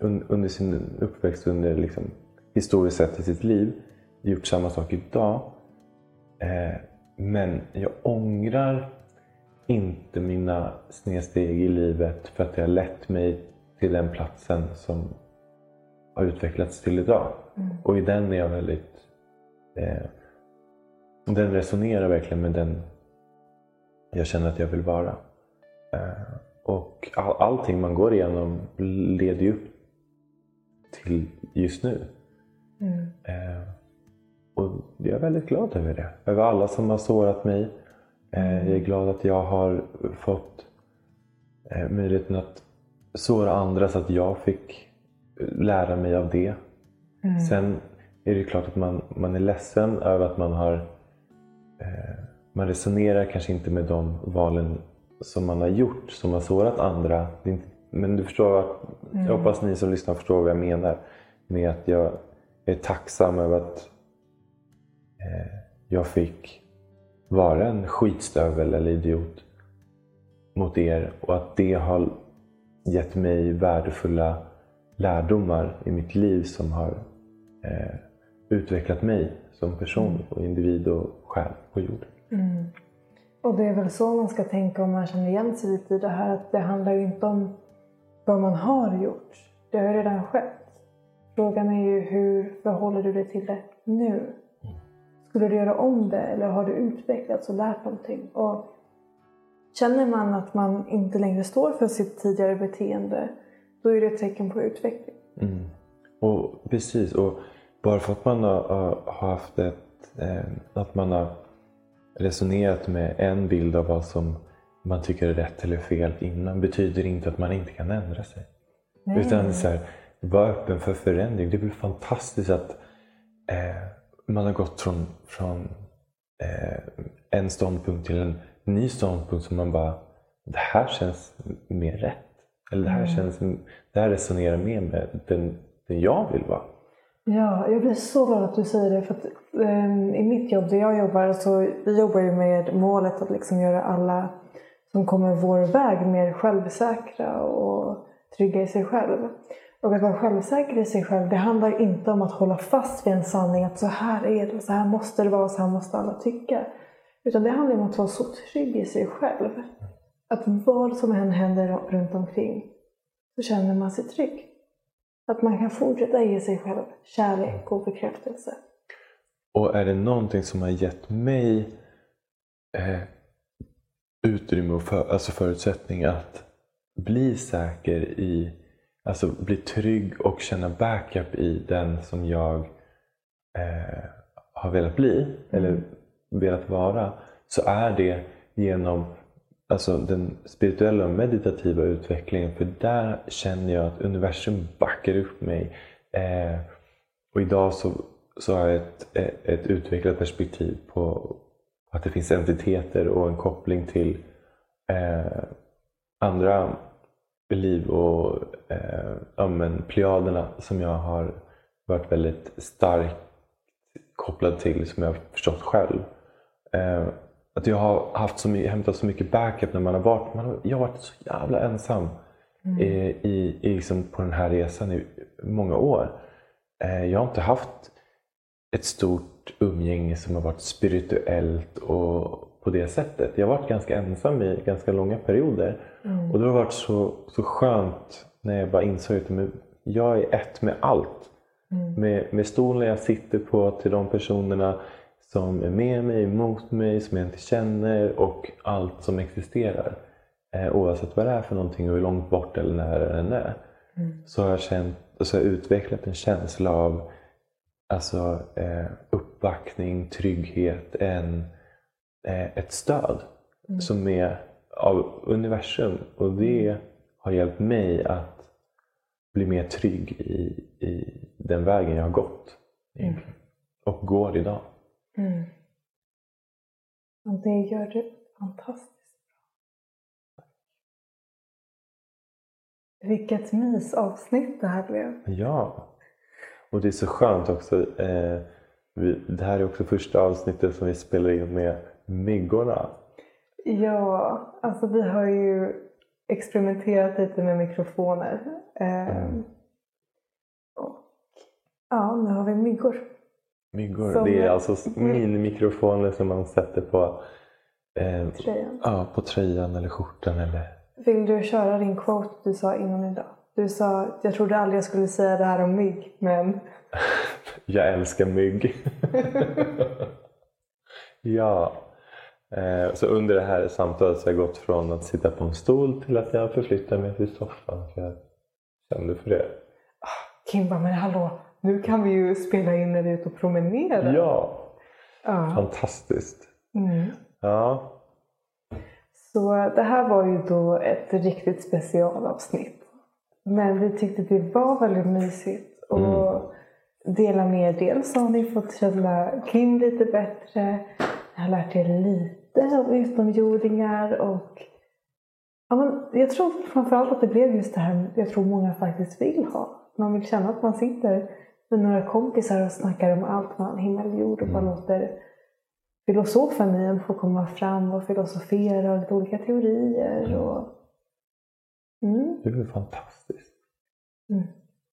under sin uppväxt, under liksom, historiskt sett i sitt liv gjort samma sak idag. Eh, men jag ångrar inte mina snedsteg i livet för att det har lett mig till den platsen som har utvecklats till idag. Mm. Och i den är jag väldigt... Eh, den resonerar verkligen med den jag känner att jag vill vara. Eh, och all, allting man går igenom leder ju upp till just nu. Mm. Eh, och jag är väldigt glad över det. Över alla som har sårat mig. Eh, jag är glad att jag har fått eh, möjligheten att såra andra så att jag fick lära mig av det. Mm. Sen är det klart att man, man är ledsen över att man har eh, man resonerar kanske inte med de valen som man har gjort som har sårat andra. Men du förstår, mm. jag hoppas ni som lyssnar förstår vad jag menar med att jag är tacksam över att Eh, jag fick vara en skitstövel eller idiot mot er och att det har gett mig värdefulla lärdomar i mitt liv som har eh, utvecklat mig som person mm. och individ och själ på jorden. Mm. Och det är väl så man ska tänka om man känner igen sig lite i det här att det handlar ju inte om vad man har gjort. Det har ju redan skett. Frågan är ju hur förhåller du dig till det nu? Skulle du göra om det eller har du utvecklats och lärt någonting? Och Känner man att man inte längre står för sitt tidigare beteende, då är det ett tecken på utveckling. Mm. Och Precis, och bara för att man har, har haft ett, eh, att man har resonerat med en bild av vad som man tycker är rätt eller fel innan betyder inte att man inte kan ändra sig. Nej. Utan så här, vara öppen för förändring. Det är väl fantastiskt att eh, man har gått från, från eh, en ståndpunkt till en ny ståndpunkt som man bara, det här känns mer rätt. Eller det här, Mm. känns, det här resonerar mer med den, den jag vill vara. Ja, jag blir så glad att du säger det. För att, ehm, I mitt jobb, där jag jobbar, så vi jobbar ju med målet att liksom göra alla som kommer vår väg mer självsäkra och trygga i sig själv. Och att vara självsäker i sig själv, det handlar inte om att hålla fast vid en sanning att så här är det, så här måste det vara, så här måste alla tycka. Utan det handlar om att vara så trygg i sig själv. Att vad som än händer runt omkring så känner man sig trygg. Att man kan fortsätta ge sig själv kärlek och bekräftelse. Och är det någonting som har gett mig eh, utrymme och för, alltså förutsättning att bli säker i, alltså bli trygg och känna backup i den som jag eh, har velat bli eller velat vara så är det genom alltså den spirituella och meditativa utvecklingen för där känner jag att universum backar upp mig. Eh, och idag så, så har jag ett, ett utvecklat perspektiv på att det finns entiteter och en koppling till eh, andra liv och eh, ja, men plejaderna som jag har varit väldigt starkt kopplad till som jag har förstått själv. Eh, att jag har haft så mycket, hämtat så mycket backup när man har varit, man har, jag har varit så jävla ensam i, i, i liksom på den här resan i många år. Eh, jag har inte haft ett stort umgänge som har varit spirituellt och på det sättet. Jag har varit ganska ensam i ganska långa perioder. Och det har varit så, så skönt när jag bara insåg att jag är ett med allt. Med, med stolen jag sitter på till de personerna som är med mig, emot mig, som jag inte känner och allt som existerar. Eh, oavsett vad det är för någonting och hur långt bort eller nära den är. Så har jag, känt, så har jag utvecklat en känsla av alltså, eh, uppbackning, trygghet, en, eh, ett stöd som är av universum. Och det har hjälpt mig att bli mer trygg i, i den vägen jag har gått. egentligen. Och går idag. Mm. Och det gör du fantastiskt bra. Vilket mysavsnitt det här blev. Ja. Och det är så skönt också. Eh, vi, det här är också första avsnittet som vi spelar in med myggorna. Ja, alltså vi har ju experimenterat lite med mikrofoner. Eh, och ja, nu har vi myggor. Myggor. Som- Det är alltså [LAUGHS] minimikrofoner som man sätter på, eh, Tröjan. ja, på tröjan eller skjortan. Eller... Vill du köra din quote du sa innan idag? Du sa, jag trodde aldrig jag skulle säga det här om mygg, men [LAUGHS] Jag älskar mygg. [LAUGHS] ja. Eh, så under det här samtalet så har jag gått från att sitta på en stol till att jag förflyttar mig till soffan. För jag kände för det. Kim bara, men hallå, nu kan vi ju spela in när vi är ute och promenerar. Ja, Ja. fantastiskt. Mm. Ja, Så det här var ju då ett riktigt specialavsnitt. Men vi tyckte det var väldigt mysigt att dela med er. Dels har ni fått känna Kim lite bättre. Jag har lärt er lite om utomjordingar och ja, men jag tror framförallt att det blev just det här jag tror många faktiskt vill ha. Man vill känna att man sitter med några kompisar och snackar om allt mellan himmel och jord och bara låter filosofen i en få komma fram och filosofera och lite olika teorier. Och... Mm. det är fantastiskt. Mm.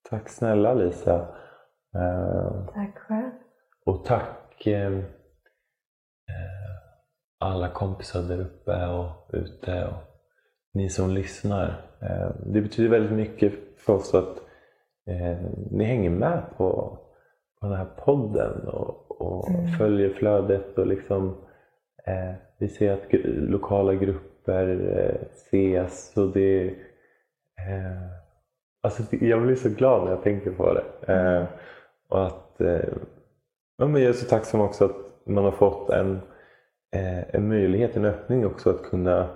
Tack snälla Lisa. Eh, Tack själv. Och tack eh, eh, alla kompisar där uppe och ute och ni som lyssnar. Eh, det betyder väldigt mycket för oss att eh, ni hänger med på, på den här podden och, och Mm. följer flödet och liksom eh, vi ser att lokala grupper eh, ses och det... Eh, alltså jag blir så glad när jag tänker på det. Eh, och att, eh, ja, men jag är så tacksam också att man har fått en, eh, en möjlighet, en öppning också att kunna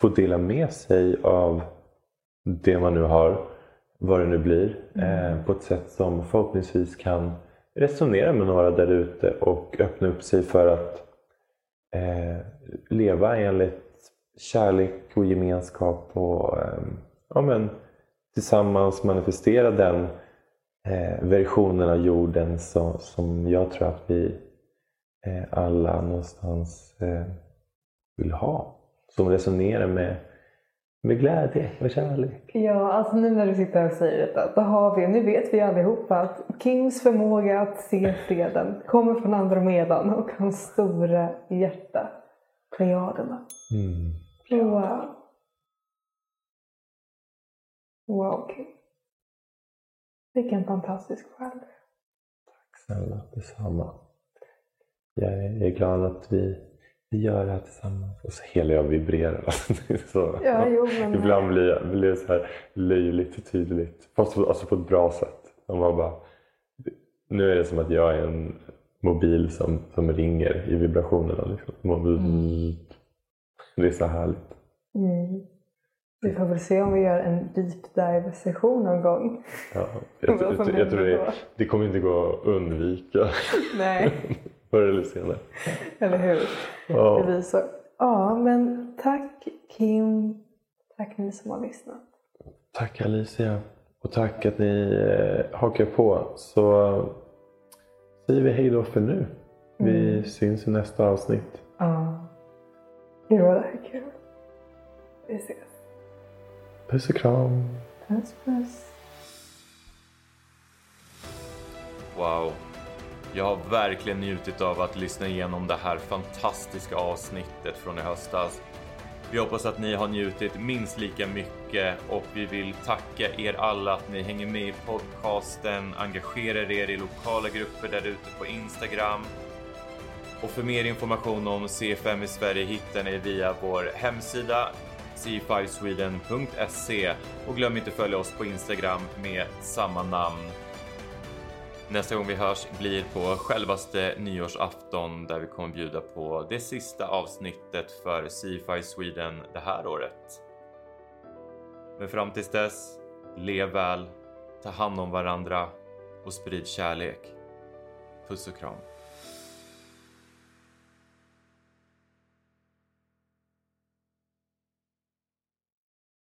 få dela med sig av det man nu har, vad det nu blir, eh, på ett sätt som förhoppningsvis kan resonera med några där ute och öppna upp sig för att eh, leva enligt kärlek och gemenskap och eh, ja, men, tillsammans manifestera den eh, versionen av jorden som, som jag tror att vi eh, alla någonstans eh, vill ha. Som resonerar med, med glädje och kärlek. Ja, alltså nu när du sitter och säger detta, då har vi, nu vet vi allihopa att Kings förmåga att se freden kommer från Andromedan och hans stora hjärta, Plejaderna. Mm. Wow. Wow, King. Vilken fantastisk själ. Tack snälla, detsamma. Jag är glad att vi, vi gör det här tillsammans. Och så hela jag vibrerar. Det [LAUGHS] så, Ja, jo, men... Ibland blir, jag, blir det så här löjligt tydligt. Fast på, alltså på ett bra sätt. Och man bara, nu är det som att jag är en mobil som, som ringer i vibrationerna. Liksom. Mm. Det är så härligt. Mm. Vi får väl se om vi gör en deep dive session någon gång. Ja, jag, [LAUGHS] jag, jag, jag tror det, det kommer inte gå att undvika Nej, [LAUGHS] förr eller senare. [LAUGHS] eller hur? Ja. Det blir så. Ja, men tack Kim. Tack ni som har lyssnat. Tack Alicia och tack att ni eh, hakar på. Så säger vi hej då för nu. Vi Mm. syns i nästa avsnitt. Ja. Gud vad det här är kul. Vi ses. Puss och kram. Puss puss. Wow. Jag har verkligen njutit av att lyssna igenom det här fantastiska avsnittet från i höstas. Vi hoppas att ni har njutit minst lika mycket och vi vill tacka er alla att ni hänger med i podcasten, engagerar er i lokala grupper där ute på Instagram. Och för mer information om C5 i Sverige hittar ni via vår hemsida c5sweden.se och glöm inte följa oss på Instagram med samma namn. Nästa gång vi hörs blir på självaste nyårsafton där vi kommer bjuda på det sista avsnittet för Sci-Fi Sweden det här året. Men fram tills dess, lev väl, ta hand om varandra och sprid kärlek. Puss och kram.